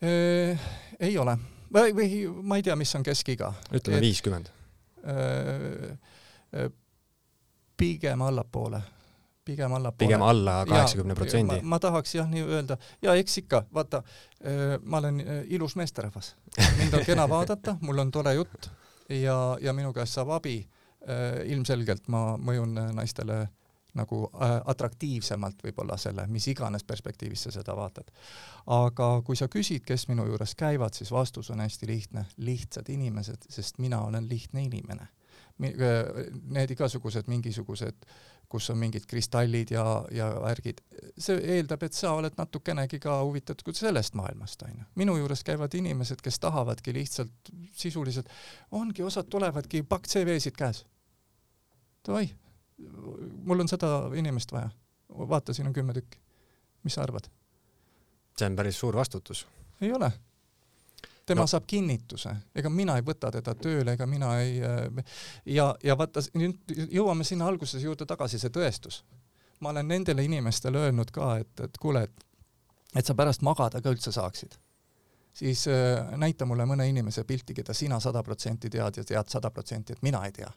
ei ole või, või ma ei tea, mis on keskiga. ütleme viiskümmend. Pigem allapoole pigem allapoole. pigem alla kaheksakümne protsendi. ma tahaks jah nii öelda, ja eks ikka, vaata, ma olen ilus meesterahvas, mind on kena vaadata, mul on tore jutt ja, ja minu käest saab abi. ilmselgelt ma mõjun naistele nagu atraktiivsemalt võib-olla selle, mis iganes perspektiivis sa seda vaatad. aga kui sa küsid, kes minu juures käivad, siis vastus on hästi lihtne, lihtsad inimesed, sest mina olen lihtne inimene. Need igasugused mingisugused kus on mingid kristallid ja, ja värgid, see eeldab, et sa oled natukenegi ka huvitatud sellest maailmast, on ju. minu juures käivad inimesed, kes tahavadki lihtsalt sisuliselt, ongi, osad tulevadki pakk CV-sid käes. Davai, mul on seda inimest vaja. vaata, siin on kümme tükki. mis sa arvad? see on päris suur vastutus. ei ole tema no. saab kinnituse, ega mina ei võta teda tööle, ega mina ei äh, ja, ja vaata, nüüd jõuame sinna alguses juurde tagasi, see tõestus. ma olen nendele inimestele öelnud ka, et, et kuule, et, et sa pärast magada ka üldse saaksid, siis äh, näita mulle mõne inimese pilti, keda sina sada protsenti tead ja tead sada protsenti, et mina ei tea.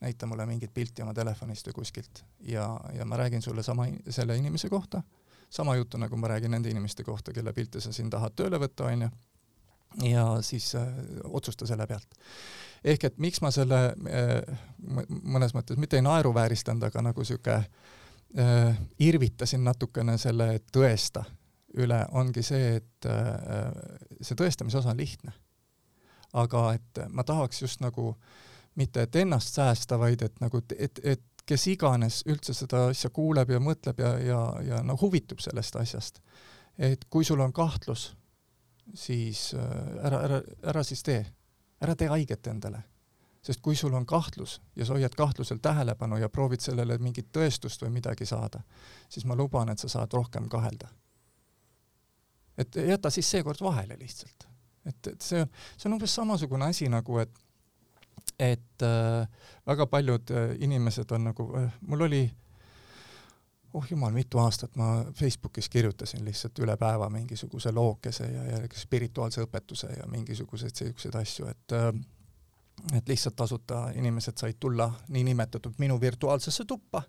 näita mulle mingit pilti oma telefonist või kuskilt ja, ja ma räägin sulle sama, selle inimese kohta, sama juttu, nagu ma räägin nende inimeste kohta, kelle pilte sa siin tahad tööle võtta, onju, ja siis äh, otsusta selle pealt. ehk et miks ma selle äh, mõnes mõttes mitte ei naeruvääristanud, aga nagu sihuke äh, irvitasin natukene selle tõesta üle, ongi see, et äh, see tõestamise osa on lihtne. aga et ma tahaks just nagu mitte et ennast säästa, vaid et nagu, et, et kes iganes üldse seda asja kuuleb ja mõtleb ja, ja, ja no huvitub sellest asjast. et kui sul on kahtlus, siis äh, ära, ära, ära siis tee, ära tee haiget endale. sest kui sul on kahtlus ja sa hoiad kahtlusel tähelepanu ja proovid sellele mingit tõestust või midagi saada, siis ma luban, et sa saad rohkem kahelda et jäta siis seekord vahele lihtsalt. et, et see on, see on umbes samasugune asi nagu, et et äh, väga paljud äh, inimesed on nagu äh,, mul oli oh jumal, mitu aastat ma Facebookis kirjutasin lihtsalt üle päeva mingisuguse lookese ja, ja spirituaalse õpetuse ja mingisuguseid siukseid asju, et äh, et lihtsalt tasuta inimesed said tulla niinimetatud minu virtuaalsesse tuppa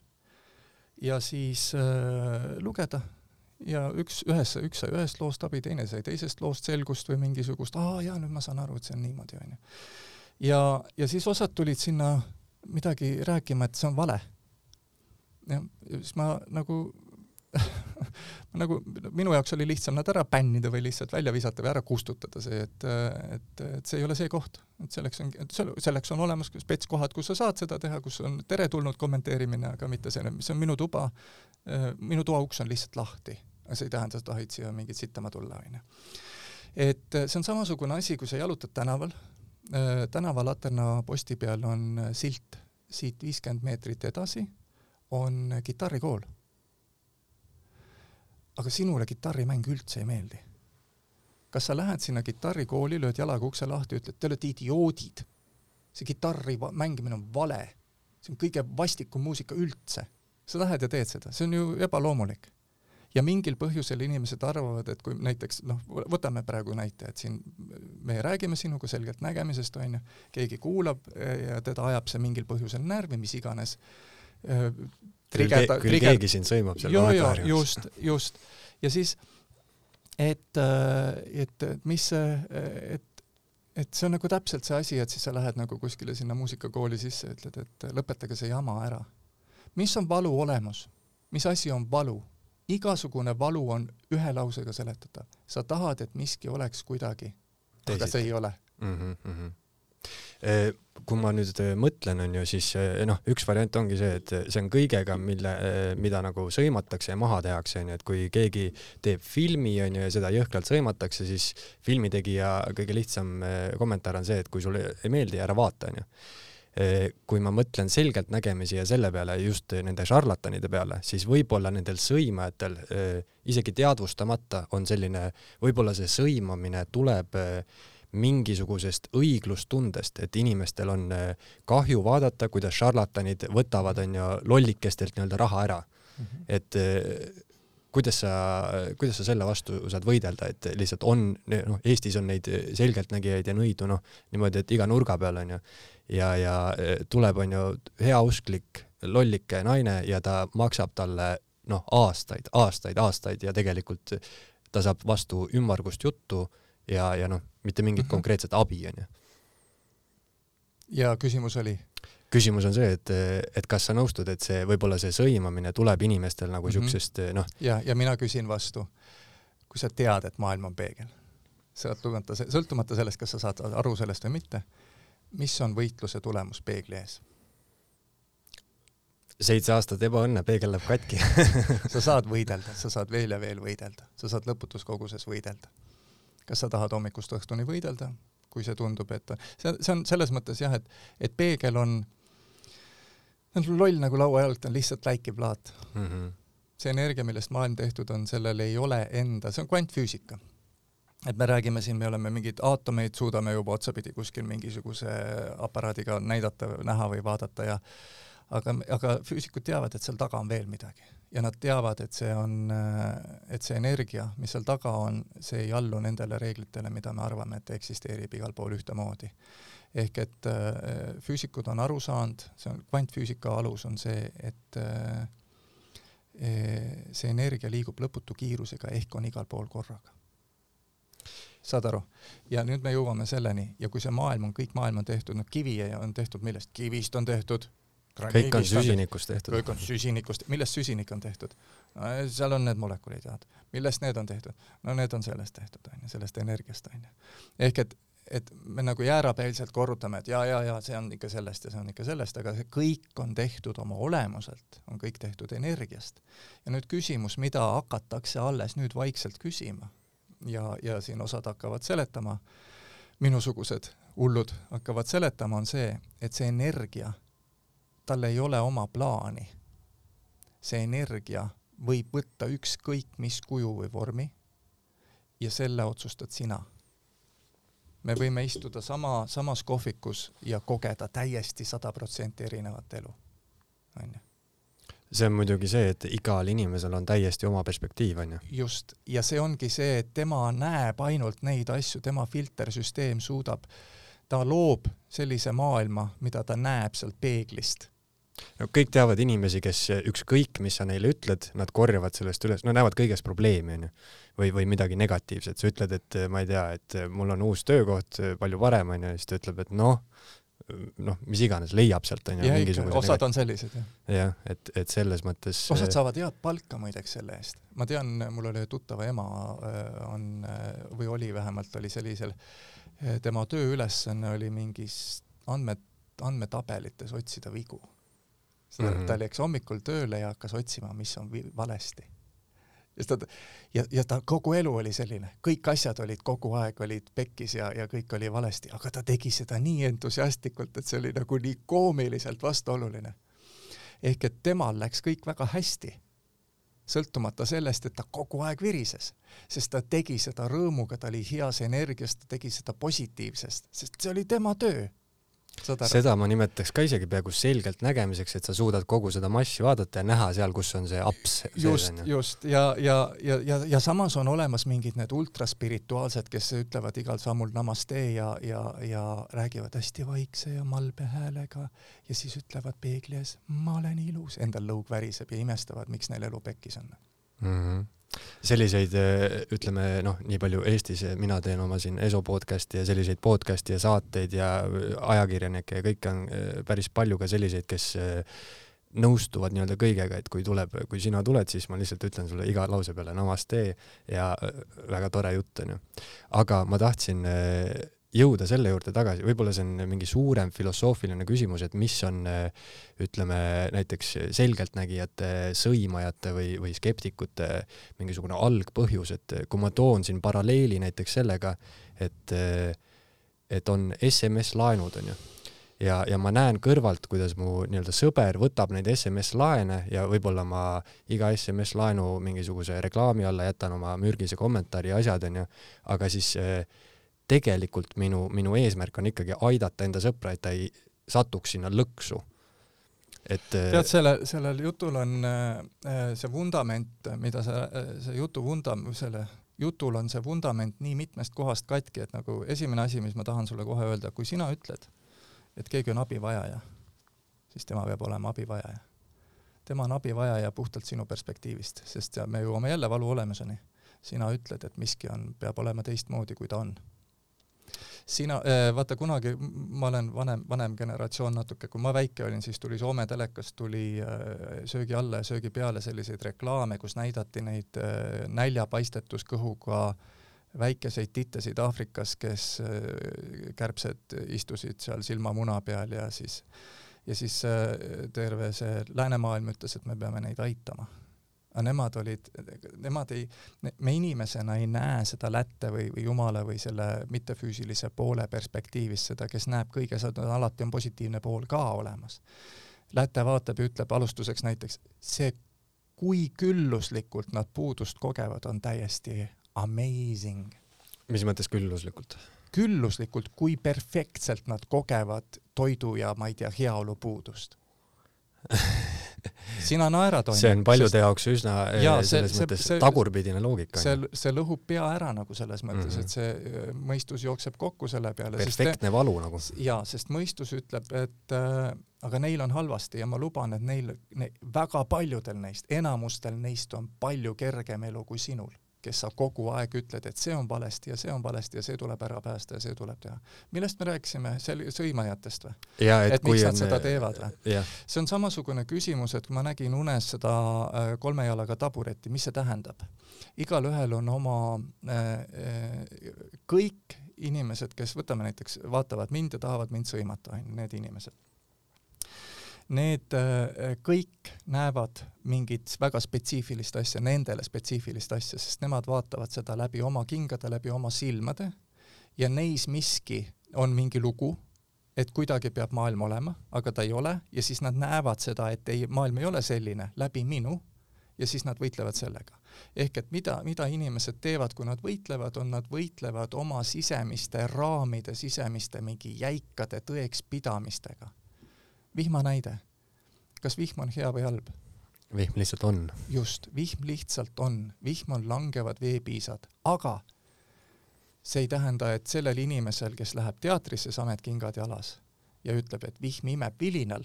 ja siis äh, lugeda ja üks, ühes, üks sai ühest loost abi, teine sai teisest loost selgust või mingisugust, aa jaa, nüüd ma saan aru, et see on niimoodi, onju. ja, ja siis osad tulid sinna midagi rääkima, et see on vale. Ja siis ma nagu [laughs] nagu minu jaoks oli lihtsam nad ära bännida või lihtsalt välja visata või ära kustutada see, et, et, et see ei ole see koht, et selleks on, selleks on olemas spetskohad, kus sa saad seda teha, kus on teretulnud kommenteerimine, aga mitte see, see on minu tuba, minu toa uks on lihtsalt lahti. Aga see ei tähenda, et tahad siia mingit sittama tulla, onju. et see on samasugune asi, kui sa jalutad tänaval, tänavalaterna posti peal on silt, siit viiskümmend meetrit edasi on kitarrikool. aga sinule kitarrimäng üldse ei meeldi. kas sa lähed sinna kitarrikooli, lööd jalaga ukse lahti, ütled, te olete idioodid. see kitarri mängimine on vale. see on kõige vastikum muusika üldse. sa lähed ja teed seda, see on ju ebaloomulik ja mingil põhjusel inimesed arvavad, et kui näiteks noh, võtame praegu näite, et siin me räägime sinuga selgelt nägemisest, on ju, keegi kuulab ja teda ajab see mingil põhjusel närvi, mis iganes. Äh, küll, ke küll trigeda. keegi sind sõimab seal kommentaariumis. just, just. ja siis, et, äh, et mis see, et et see on nagu täpselt see asi, et siis sa lähed nagu kuskile sinna muusikakooli sisse ütled, et lõpetage see jama ära. mis on valu olemus? mis asi on valu? igasugune valu on ühe lausega seletatav. sa tahad, et miski oleks kuidagi, aga see ei ole mm. -hmm. Kui ma nüüd e, mõtlen, on ju, siis e, noh, üks variant ongi see, et see on kõigega, mille, mida nagu sõimatakse ja maha tehakse, on ju, et kui keegi teeb filmi, on ju, ja seda jõhkralt sõimatakse, siis filmitegija kõige lihtsam kommentaar on see, et kui sulle ei meeldi, ära vaata, on ju. Kui ma mõtlen selgeltnägemisi ja selle peale, just nende šarlatanide peale, siis võib-olla nendel sõimajatel isegi teadvustamata on selline, võib-olla see sõimamine tuleb eh, mingisugusest õiglustundest, et inimestel on kahju vaadata, kuidas šarlatanid võtavad, onju, lollikestelt nii-öelda raha ära mm. -hmm. et kuidas sa, kuidas sa selle vastu saad võidelda, et lihtsalt on, noh, Eestis on neid selgeltnägijaid ja nõidu, noh, niimoodi, et iga nurga peal onju ja, ja e, tuleb, on ju, heausklik lollike naine ja ta maksab talle noh, aastaid, aastaid, aastaid ja tegelikult ta saab vastu ümmargust juttu ja, ja noh, mitte mingit mm -hmm. konkreetset abi, onju. ja küsimus oli? küsimus on see, et, et kas sa nõustud, et see, võib-olla see sõimamine tuleb inimestel nagu mm -hmm. siuksest noh. ja, ja mina küsin vastu. kui sa tead, et maailm on peegel, sõltumata, sõltumata sellest, kas sa saad aru sellest või mitte mis on võitluse tulemus peegli ees? seitse aastat ebaõnne, peegel läheb katki [laughs] sa saad võidelda, sa saad veel ja veel võidelda, sa saad lõputus koguses võidelda. Kas sa tahad hommikust õhtuni võidelda, kui see tundub, et see, see on selles mõttes jah, et, et peegel on, on loll nagu lauajalg, ta on lihtsalt läikiv laat mm. -hmm. see energia, millest maailm tehtud on, sellel ei ole enda, see on kvantfüüsika et me räägime siin, me oleme mingeid aatomeid, suudame juba otsapidi kuskil mingisuguse aparaadiga näidata, näha või vaadata ja aga, aga füüsikud teavad, et seal taga on veel midagi ja nad teavad, et see on, et see energia, mis seal taga on, see ei allu nendele reeglitele, mida me arvame, et eksisteerib igal pool ühtemoodi. ehk et äh, füüsikud on aru saanud, see on kvantfüüsika alus on see, et äh, e, see energia liigub lõputu kiirusega ehk on igal pool korraga. saad aru? ja nüüd me jõuame selleni ja kui see maailm on, kõik maailm on tehtud, noh kivi on tehtud millest? kivist on tehtud kõik on süsinikust tehtud. kõik on süsinikust, millest süsinik on tehtud no,? seal on need molekulid, tead. millest need on tehtud? no need on sellest tehtud, onju, sellest energiast, onju. ehk et, et me nagu jäärapäiselt korrutame, et ja, ja, ja see on ikka sellest ja see on ikka sellest, aga see kõik on tehtud oma olemuselt, on kõik tehtud energiast. ja nüüd küsimus, mida hakatakse alles nüüd vaikselt küsima ja, ja siin osad hakkavad seletama, minusugused hullud hakkavad seletama, on see, et see energia tal ei ole oma plaani. see energia võib võtta ükskõik mis kuju või vormi ja selle otsustad sina. me võime istuda sama, samas kohvikus ja kogeda täiesti sada protsenti erinevat elu, onju see on muidugi see, et igal inimesel on täiesti oma perspektiiv, onju. just, ja see ongi see, et tema näeb ainult neid asju, tema filtersüsteem suudab, ta loob sellise maailma, mida ta näeb sealt peeglist no kõik teavad inimesi, kes ükskõik, mis sa neile ütled, nad korjavad sellest üles, no näevad kõiges probleemi, onju. või, või midagi negatiivset, sa ütled, et ma ei tea, et mul on uus töökoht, palju parem, onju, ja siis ta ütleb, et noh, noh, mis iganes, leiab sealt onju. osad on sellised jah. jah, et, et selles mõttes. osad saavad head palka muideks selle eest. ma tean, mul oli tuttava ema on või oli vähemalt oli sellisel, tema tööülesanne oli mingis andmed, andmetabelites otsida vigu mm. -hmm. ta läks hommikul tööle ja hakkas otsima, mis on valesti. sest ta ja, ja ta kogu elu oli selline, kõik asjad olid kogu aeg olid pekkis ja, ja kõik oli valesti, aga ta tegi seda nii entusiastlikult, et see oli nagu nii koomiliselt vastuoluline. ehk et temal läks kõik väga hästi sõltumata sellest, et ta kogu aeg virises, sest ta tegi seda rõõmuga, ta oli heas energias, ta tegi seda positiivsest, sest see oli tema töö seda ma nimetaks ka isegi peaaegu selgelt nägemiseks, et sa suudad kogu seda massi vaadata ja näha seal, kus on see aps. just, just ja, ja, ja, ja, ja samas on olemas mingid need ultraspirituaalsed, kes ütlevad igal sammul namaste ja, ja, ja räägivad hästi vaikse ja malbe häälega ja siis ütlevad peegli ees, ma olen ilus, endal lõug väriseb ja imestavad, miks neil elu pekkis on mm. -hmm selliseid, äh, ütleme noh, nii palju Eestis, mina teen oma siin ESO podcast'i ja selliseid podcast'i ja saateid ja äh, ajakirjanikke ja kõike on päris palju ka selliseid, kes nõustuvad nii-öelda kõigega, et kui tuleb, kui sina tuled, siis ma lihtsalt ütlen sulle iga lause peale namaste ja väga tore jutt onju. aga ma tahtsin jõuda selle juurde tagasi, võib-olla see on mingi suurem filosoofiline küsimus, et mis on ütleme näiteks selgeltnägijate, sõimajate või, või skeptikute mingisugune algpõhjus, et kui ma toon siin paralleeli näiteks sellega, et et on SMS-laenud, onju ja, ja ma näen kõrvalt, kuidas mu nii-öelda sõber võtab neid SMS-laene ja võib-olla ma iga SMS-laenu mingisuguse reklaami alla jätan oma mürgise kommentaari ja asjad, onju, aga siis äh, tegelikult minu, minu eesmärk on ikkagi aidata enda sõpra, et ta ei satuks sinna lõksu. et tead, selle, sellel jutul on äh, see vundament, mida sa, see jutu vunda-, selle jutul on see vundament nii mitmest kohast katki, et nagu esimene asi, mis ma tahan sulle kohe öelda, kui sina ütled, et keegi on abivajaja, siis tema peab olema abivajaja. tema on abivajaja puhtalt sinu perspektiivist, sest me jõuame jälle valu olemuseni. sina ütled, et miski on, peab olema teistmoodi, kui ta on sina, äh, vaata kunagi, ma olen vanem, vanem generatsioon natuke, kui ma väike olin, siis tuli Soome telekast tuli äh, söögi alla ja söögi peale selliseid reklaame, kus näidati neid äh, näljapaistetuskõhuga väikeseid titesid Aafrikas, kes kärbsed istusid seal silmamuna peal ja siis ja siis terve see läänemaailm ütles, et me peame neid aitama aga nemad olid, nemad ei, me inimesena ei näe seda lätte või, või jumala või selle mittefüüsilise poole perspektiivist, seda, kes näeb kõige, alati on positiivne pool ka olemas. Läte vaatab ja ütleb alustuseks näiteks, see, kui külluslikult nad puudust kogevad, on täiesti amazing. mis mõttes külluslikult? külluslikult, kui perfektselt nad kogevad toidu ja ma ei tea, heaolu puudust [laughs] sina naerad, see on paljude jaoks üsna äh, jaa, selles see- mõttes see- tagurpidine loogika. see, see lõhub pea ära nagu selles mõttes mm, -hmm. Et see äh, mõistus jookseb kokku selle peale. sest te- perfektne valu nagu. jaa, sest mõistus ütleb, et äh, aga neil on halvasti ja ma luban, et neil ne, väga paljudel neist, enamustel neist on palju kergem elu kui sinul, kes sa kogu aeg ütled, et see on valesti ja see on valesti ja see tuleb ära päästa ja see tuleb teha. millest me rääkisime, sel-, sõimajatest või? et, et miks on nad seda teevad või? see on samasugune küsimus, et kui ma nägin unes seda äh, kolme jalaga tabureti, mis see tähendab? igalühel on oma äh, äh, kõik inimesed, kes võtame näiteks, vaatavad mind ja tahavad mind sõimata, on ju, need inimesed. Need äh, kõik näevad mingit väga spetsiifilist asja, nendele spetsiifilist asja, sest nemad vaatavad seda läbi oma kingade, läbi oma silmade ja neis miski on mingi lugu, et kuidagi peab maailm olema, aga ta ei ole ja siis nad näevad seda, et ei, maailm ei ole selline läbi minu ja siis nad võitlevad sellega. ehk et mida, mida inimesed teevad, kui nad võitlevad, on nad võitlevad oma sisemiste raamide, sisemiste mingi jäikade tõekspidamistega. Vihma näide. kas vihm on hea või halb? vihm lihtsalt on. just, vihm lihtsalt on, vihm on langevad veepiisad, aga see ei tähenda, et sellel inimesel, kes läheb teatrisse sametkingad jalas ja ütleb, et vihm imeb vilinal,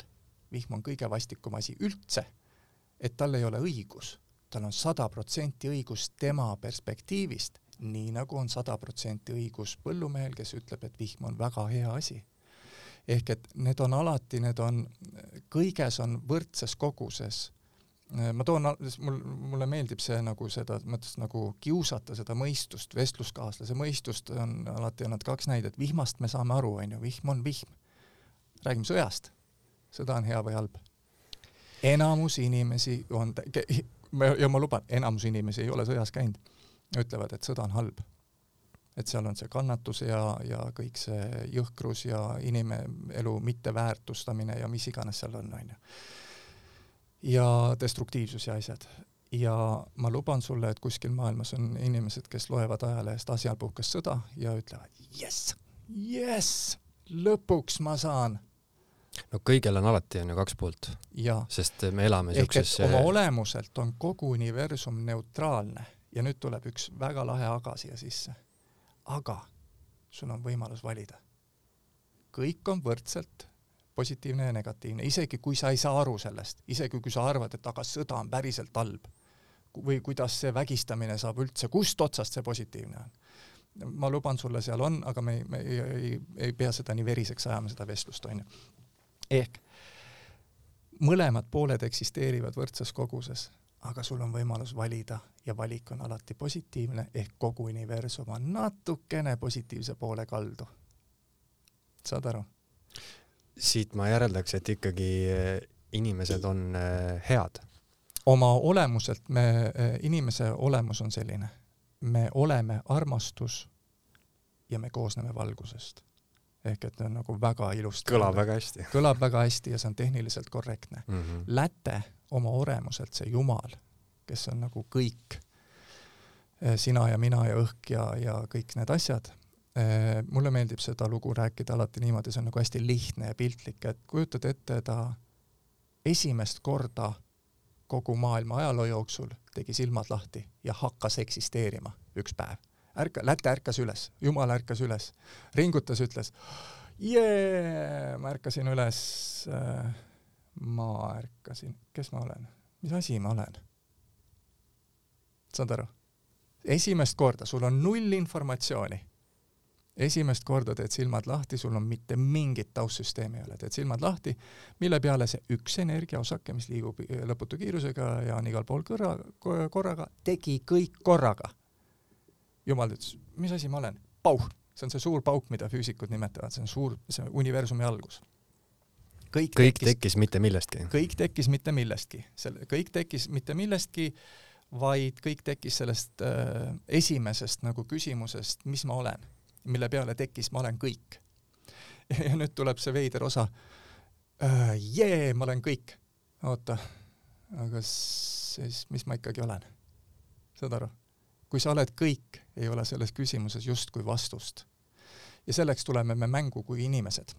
vihm on kõige vastikum asi üldse, et tal ei ole õigus, tal on sada protsenti õigus tema perspektiivist, nii nagu on sada protsenti õigus põllumehel, kes ütleb, et vihm on väga hea asi. Ehk et need on alati, need on, kõiges on võrdses koguses ma toon, mul, mulle meeldib see nagu seda mõttes nagu kiusata seda mõistust, vestluskaaslase mõistust on alati on nad kaks näidet, vihmast me saame aru, on ju, vihm on vihm. räägime sõjast, sõda on hea või halb. enamus inimesi on, ja ma luban, enamus inimesi ei ole sõjas käinud, ütlevad, et sõda on halb. Et seal on see kannatus ja, ja kõik see jõhkrus ja inimelu mitteväärtustamine ja mis iganes seal on, on ju ja destruktiivsus ja asjad. ja ma luban sulle, et kuskil maailmas on inimesed, kes loevad ajalehest asjal puhkes sõda ja ütlevad jess, jess, lõpuks ma saan. no kõigel on alati on ju kaks poolt. sest me elame siukses oma olemuselt on kogu universum neutraalne ja nüüd tuleb üks väga lahe aga siia sisse. Aga sul on võimalus valida. kõik on võrdselt positiivne ja negatiivne, isegi kui sa ei saa aru sellest, isegi kui sa arvad, et aga sõda on päriselt halb või kuidas see vägistamine saab üldse, kust otsast see positiivne on? ma luban sulle, seal on, aga me, me ei, ei, ei pea seda nii veriseks ajama, seda vestlust, on ju. ehk mõlemad pooled eksisteerivad võrdses koguses, aga sul on võimalus valida ja valik on alati positiivne, ehk kogu universum on natukene positiivse poole kaldu. saad aru? siit ma järeldaks, et ikkagi inimesed on head. oma olemuselt me, inimese olemus on selline, me oleme armastus ja me koosneme valgusest. ehk et on nagu väga ilusti. kõlab väga hästi. kõlab väga hästi ja see on tehniliselt korrektne mm. -hmm. Läte oma olemuselt, see Jumal, kes on nagu kõik, sina ja mina ja õhk ja, ja kõik need asjad mulle meeldib seda lugu rääkida alati niimoodi, see on nagu hästi lihtne ja piltlik, et kujutad ette, ta esimest korda kogu maailma ajaloo jooksul tegi silmad lahti ja hakkas eksisteerima üks päev. ärka, Läte ärkas üles, Jumal ärkas üles, ringutas, ütles jee, ma ärkasin üles, ma ärkasin, kes ma olen, mis asi ma olen? saad aru? esimest korda, sul on null informatsiooni esimest korda teed silmad lahti, sul on mitte mingit taustsüsteemi ei ole, teed silmad lahti, mille peale see üks energiaosake, mis liigub lõputu kiirusega ja on igal pool kõrra, korraga, tegi kõik korraga. jumal ütles, mis asi ma olen? pauh, see on see suur pauk, mida füüsikud nimetavad, see on suur, see on universumi algus. Kõik, kõik tekkis, tekkis mitte millestki? kõik tekkis mitte millestki, selle, kõik tekkis mitte millestki, vaid kõik tekkis sellest äh, esimesest nagu küsimusest, mis ma olen mille peale tekkis ma olen kõik. [laughs] ja nüüd tuleb see veider osa. jee, ma olen kõik. oota, aga siis mis ma ikkagi olen? saad aru? kui sa oled kõik, ei ole selles küsimuses justkui vastust. ja selleks tuleme me mängu kui inimesed.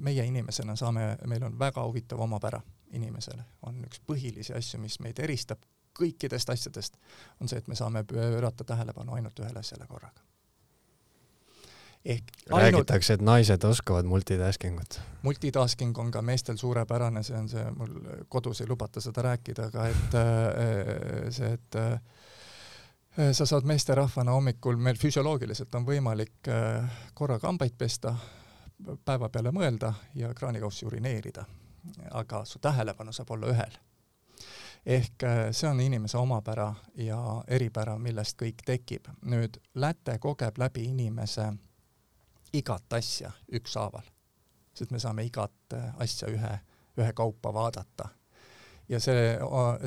Meie inimesena saame, meil on väga huvitav omapära. inimesele, on üks põhilisi asju, mis meid eristab kõikidest asjadest, on see, et me saame pöörata tähelepanu ainult ühele asjale korraga. ehk ainult... räägitakse, et naised oskavad multitasking ut. multitasking on ka meestel suurepärane, see on see, mul kodus ei lubata seda rääkida, aga et äh, see, et äh, sa saad meesterahvana hommikul, meil füsioloogiliselt on võimalik äh, korraga hambaid pesta, päeva peale mõelda ja kraanikaussi urineerida. aga su tähelepanu saab olla ühel ehk äh, see on inimese omapära ja eripära, millest kõik tekib. nüüd läte kogeb läbi inimese igat asja ükshaaval, sest me saame igat äh, asja ühe, ühekaupa vaadata. ja see,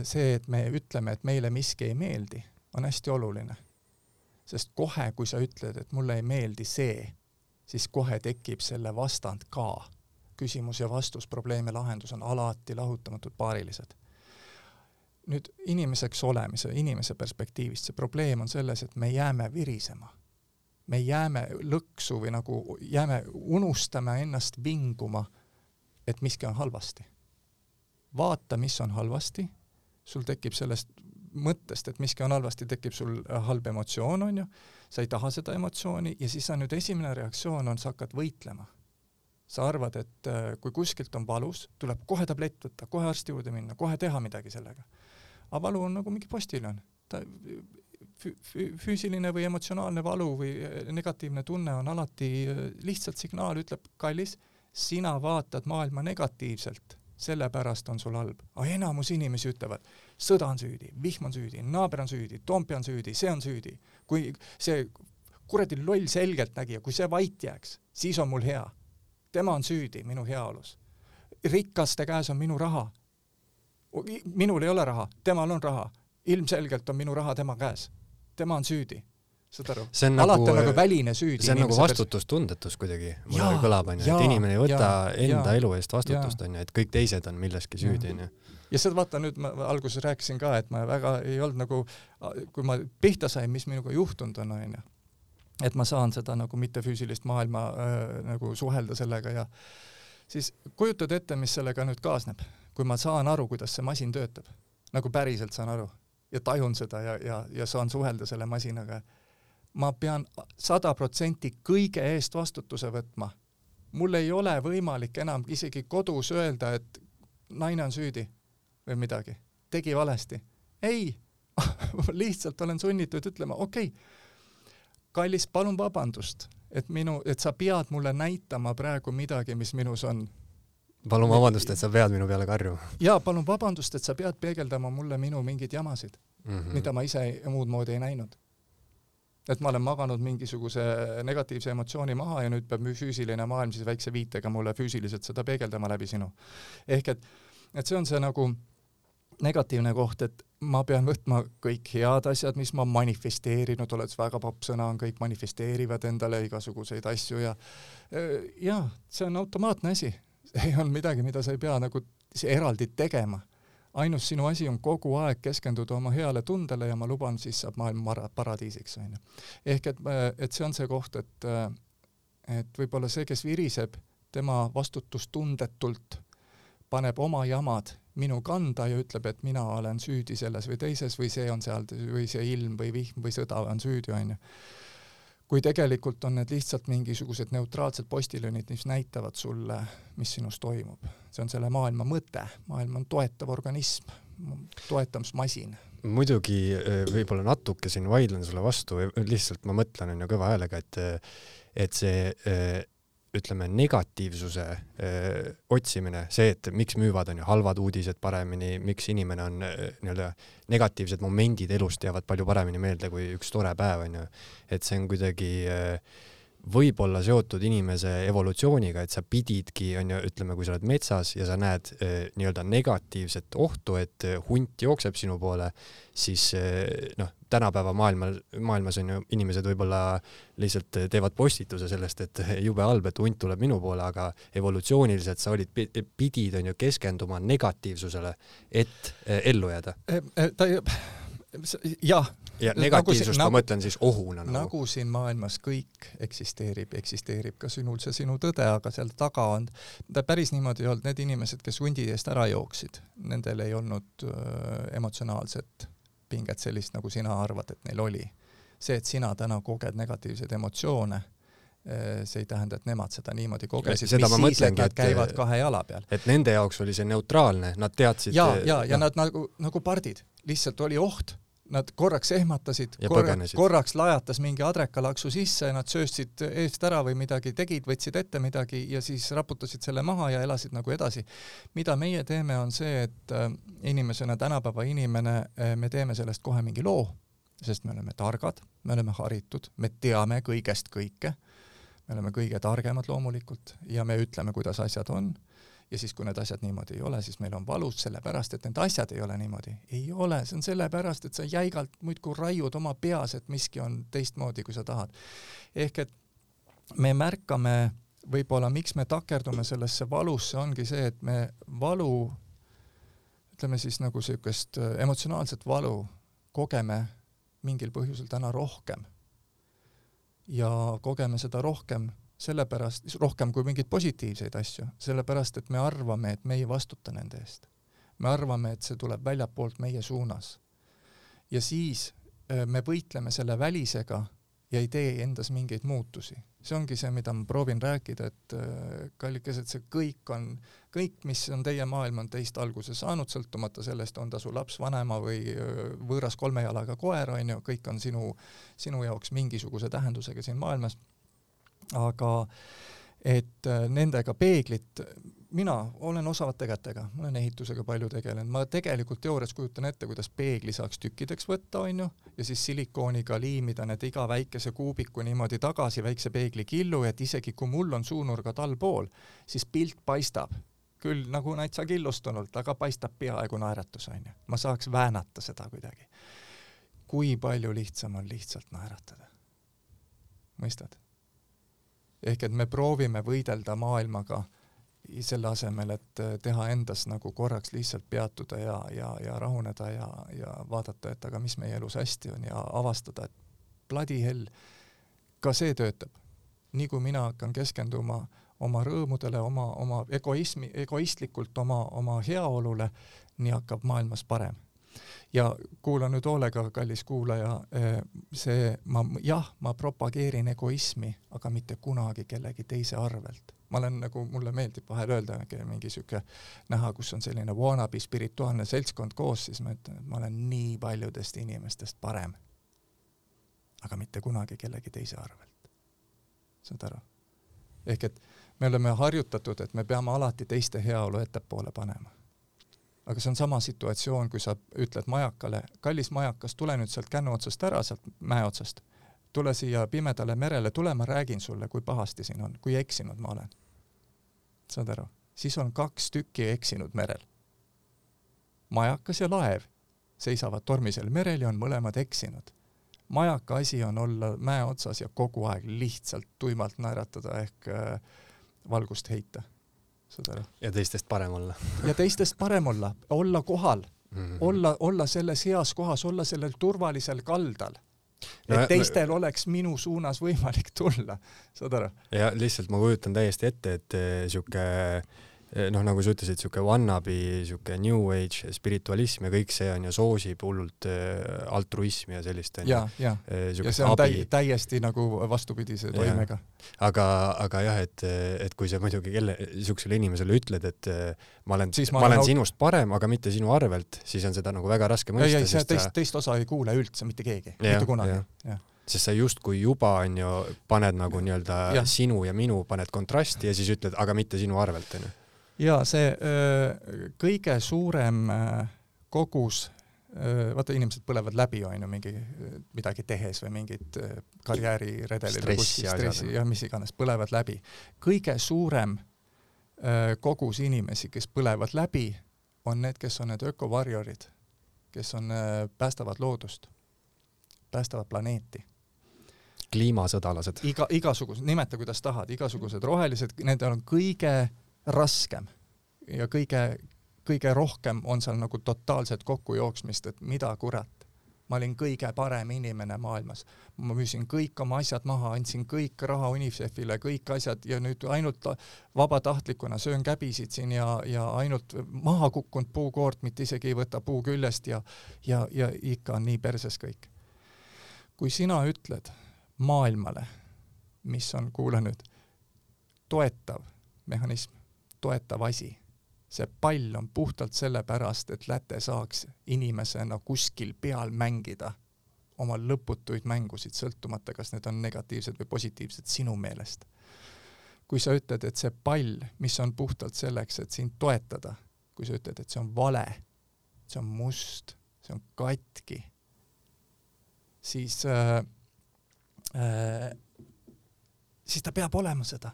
see, et me ütleme, et meile miski ei meeldi, on hästi oluline. sest kohe, kui sa ütled, et mulle ei meeldi see, siis kohe tekib selle vastand ka. küsimus ja vastus, probleem ja lahendus on alati lahutamatult paarilised nüüd inimeseks olemise, inimese perspektiivist, see probleem on selles, et me jääme virisema. me jääme lõksu või nagu jääme, unustame ennast vinguma, et miski on halvasti. vaata, mis on halvasti, sul tekib sellest mõttest, et miski on halvasti, tekib sul halb emotsioon, on ju, sa ei taha seda emotsiooni ja siis on nüüd esimene reaktsioon on, sa hakkad võitlema sa arvad, et äh, kui kuskilt on valus, tuleb kohe tablett võtta, kohe arsti juurde minna, kohe teha midagi sellega aga valu on nagu mingi postiljon. ta füüsiline või emotsionaalne valu või eh, negatiivne tunne on alati eh, lihtsalt signaal, ütleb kallis, sina vaatad maailma negatiivselt, sellepärast on sul halb. aga enamus inimesi ütlevad, sõda on süüdi, vihm on süüdi, naaber on süüdi, Toompea on süüdi, see on süüdi. Kui see kuradi loll selgeltnägija, kui see vait jääks, siis on mul hea. tema on süüdi minu heaolus. rikaste käes on minu raha minul ei ole raha, temal on raha. ilmselgelt on minu raha tema käes. tema on süüdi. Saad aru? alati nagu, on nagu väline süüdi. see on nagu vastutustundetus kuidagi, mulle kõlab, onju, et inimene ei võta ja, enda ja, elu eest vastutust, onju, et kõik teised on milleski süüdi, onju. Ja seda vaata nüüd ma alguses rääkisin ka, et ma väga ei olnud nagu, kui ma pihta sain, mis minuga juhtunud on, onju, et ma saan seda nagu mittefüüsilist maailma äh, nagu suhelda sellega ja siis kujutad ette, mis sellega nüüd kaasneb kui ma saan aru, kuidas see masin töötab, nagu päriselt saan aru ja tajun seda ja, ja, ja saan suhelda selle masinaga, ma pean sada protsenti kõige eest vastutuse võtma. mul ei ole võimalik enam isegi kodus öelda, et naine on süüdi või midagi, tegi valesti. ei [laughs] lihtsalt olen sunnitud ütlema, okei okay,, kallis, palun vabandust, et minu, et sa pead mulle näitama praegu midagi, mis minus on palun vabandust, et sa pead minu peale karjuma. jaa, palun vabandust, et sa pead peegeldama mulle minu mingeid jamasid mm, -hmm. mida ma ise muud moodi ei näinud. Et ma olen maganud mingisuguse negatiivse emotsiooni maha ja nüüd peab füüsiline maailm siis väikse viitega mulle füüsiliselt seda peegeldama läbi sinu. ehk et, et see on see nagu negatiivne koht, et ma pean võtma kõik head asjad, mis ma manifesteerinud, oled väga popp sõna on, kõik manifesteerivad endale igasuguseid asju ja jaa, see on automaatne asi [laughs] ei olnud midagi, mida sa ei pea nagu eraldi tegema. Ainus sinu asi on kogu aeg keskenduda oma heale tundele ja ma luban, siis saab maailm mara-, paradiisiks, onju. ehk et, et see on see koht, et, et võib-olla see, kes viriseb, tema vastutustundetult paneb oma jamad minu kanda ja ütleb, et mina olen süüdi selles või teises või see on seal või see ilm või vihm või sõda on süüdi, onju kui tegelikult on need lihtsalt mingisugused neutraalsed postiljonid, mis näitavad sulle, mis sinus toimub. see on selle maailma mõte, maailm on toetav organism, toetamismasin. muidugi eh, võib-olla natuke siin vaidlen sulle vastu, lihtsalt ma mõtlen on ju kõva häälega, et et see eh, ütleme, negatiivsuse öö, otsimine, see, et miks müüvad, on ju, halvad uudised paremini, miks inimene on nii-öelda, negatiivsed momendid elust jäävad palju paremini meelde kui üks tore päev, on ju. et see on kuidagi öö, võib olla seotud inimese evolutsiooniga, et sa pididki, on ju, ütleme, kui sa oled metsas ja sa näed eh, nii-öelda negatiivset ohtu, et eh, hunt jookseb sinu poole, siis eh, noh, tänapäeva maailmal, maailmas on ju inimesed võib-olla lihtsalt teevad postituse sellest, et jube halb, et hunt tuleb minu poole, aga evolutsiooniliselt sa olid, pidid, on ju, keskenduma negatiivsusele, et ellu jääda. ta ei jah. ja negatiivsust nagu, ma mõtlen siis ohuna nagu. nagu siin maailmas kõik eksisteerib, eksisteerib ka sinul see sinu tõde, aga seal taga on, ta päris niimoodi ei olnud, need inimesed, kes hundi eest ära jooksid, nendel ei olnud öö, emotsionaalset pinget sellist, nagu sina arvad, et neil oli. see, et sina täna koged negatiivseid emotsioone see ei tähenda, et nemad seda niimoodi kogesid, mis siis, et nad käivad kahe jala peal. et nende jaoks oli see neutraalne, nad teadsid ja, ja, ja nad nagu, nagu pardid, lihtsalt oli oht, nad korraks ehmatasid, korraks, korraks lajatas mingi adrekalaksu sisse, nad sööstsid eest ära või midagi tegid, võtsid ette midagi ja siis raputasid selle maha ja elasid nagu edasi. mida meie teeme, on see, et äh, inimesena, tänapäeva inimene, äh, me teeme sellest kohe mingi loo, sest me oleme targad, me oleme haritud, me teame kõigest kõike, me oleme kõige targemad loomulikult ja me ütleme, kuidas asjad on ja siis, kui need asjad niimoodi ei ole, siis meil on valus, sellepärast et need asjad ei ole niimoodi. ei ole, see on sellepärast, et sa jäigalt muudkui raiud oma peas, et miski on teistmoodi, kui sa tahad. ehk et me märkame võib-olla, miks me takerdume sellesse valusse, ongi see, et me valu, ütleme siis nagu niisugust äh, emotsionaalset valu kogeme mingil põhjusel täna rohkem. ja kogeme seda rohkem sellepärast, rohkem kui mingeid positiivseid asju, sellepärast et me arvame, et me ei vastuta nende eest. me arvame, et see tuleb väljapoolt meie suunas. ja siis äh, me võitleme selle välisega ja ei tee endas mingeid muutusi. see ongi see, mida ma proovin rääkida, et äh, kallikesed, see kõik on, kõik, mis on teie maailm, on teist alguse saanud, sõltumata sellest, on ta su laps, vanema või äh, võõras kolme jalaga koer, on ju, kõik on sinu, sinu jaoks mingisuguse tähendusega siin maailmas aga et äh, nendega peeglit, mina olen osavate kätega, ma olen ehitusega palju tegelenud, ma tegelikult teoorias kujutan ette, kuidas peegli saaks tükkideks võtta, on ju, ja siis silikooniga liimida need iga väikese kuubiku niimoodi tagasi väikse peeglikillu, et isegi kui mul on suunurgad allpool, siis pilt paistab küll nagu natsa killustunult, aga paistab peaaegu naeratus, on ju. ma saaks väänata seda kuidagi. kui palju lihtsam on lihtsalt naeratada. mõistad? Ehk et me proovime võidelda maailmaga selle asemel, et äh, teha endas nagu korraks lihtsalt peatuda ja, ja, ja rahuneda ja, ja vaadata, et aga mis meie elus hästi on ja avastada, et bloody hell, ka see töötab. nii kui mina hakkan keskenduma oma rõõmudele, oma, oma egoismi, egoistlikult oma, oma heaolule, nii hakkab maailmas parem ja kuula nüüd hoolega, kallis kuulaja, eh, see, ma jah, ma propageerin egoismi, aga mitte kunagi kellegi teise arvelt. ma olen nagu, mulle meeldib vahel öelda, mingi sihuke näha, kus on selline wannabe spirituaalne seltskond koos, siis ma ütlen, et ma olen nii paljudest inimestest parem. aga mitte kunagi kellegi teise arvelt. saad aru? ehk et me oleme harjutatud, et me peame alati teiste heaolu ettepoole panema aga see on sama situatsioon, kui sa ütled majakale, kallis majakas, tule nüüd sealt kännu otsast ära, sealt mäe otsast. tule siia pimedale merele, tule ma räägin sulle, kui pahasti siin on, kui eksinud ma olen. saad aru? siis on kaks tükki eksinud merel. majakas ja laev seisavad tormisel merel ja on mõlemad eksinud. majaka asi on olla mäe otsas ja kogu aeg lihtsalt tuimalt naeratada ehk äh, valgust heita saad aru? ja teistest parem olla ja teistest parem olla, olla kohal mm, -hmm. olla, olla selles heas kohas, olla sellel turvalisel kaldal no, et teistel no, oleks minu suunas võimalik tulla, saad aru? ja lihtsalt ma kujutan täiesti ette, et eh, sihuke äh, noh, nagu sa ütlesid, sihuke wannabe, sihuke new age spiritualism ja kõik see on ju soosib hullult eh, altruismi ja sellist ja, ja, eh, ja see on täi, täiesti nagu vastupidise toimega. aga, aga jah, et, et kui sa muidugi kelle, siuksele inimesele ütled, et ma olen, ma, ma olen nagu... sinust parem, aga mitte sinu arvelt, siis on seda nagu väga raske mõista. ei, ei, teist, teist osa ei kuule üldse mitte keegi, mitte kunagi, jah. Sest sa justkui juba onju paned nagu nii-öelda sinu ja minu paned kontrasti ja siis ütled, aga mitte sinu arvelt onju ja see öö, kõige suurem kogus vaata, inimesed põlevad läbi, on ju, mingi midagi tehes või mingit karjääriredelil või kuskil stressi ja mis iganes, põlevad läbi. kõige suurem öö, kogus inimesi, kes põlevad läbi, on need, kes on need ökovarjurid, kes on, päästavad loodust, päästavad planeeti kliimasõdalased. iga, igasugused, nimeta kuidas tahad, igasugused rohelised, nendel on kõige raskem ja kõige, kõige rohkem on seal nagu totaalset kokkujooksmist, et mida kurat, ma olin kõige parem inimene maailmas. ma müüsin kõik oma asjad maha, andsin kõik raha UNICEF-ile, kõik asjad ja nüüd ainult vabatahtlikuna söön käbisid siin ja, ja ainult maha kukkunud puukoort, mitte isegi ei võta puu küljest ja, ja, ja ikka on nii perses kõik. kui sina ütled maailmale, mis on, kuula nüüd, toetav mehhanism, toetav asi see pall on puhtalt sellepärast, et Läte saaks inimesena kuskil peal mängida oma lõputuid mängusid, sõltumata, kas need on negatiivsed või positiivsed sinu meelest. kui sa ütled, et see pall, mis on puhtalt selleks, et sind toetada, kui sa ütled, et see on vale, see on must, see on katki, siis äh, äh, siis ta peab olema seda.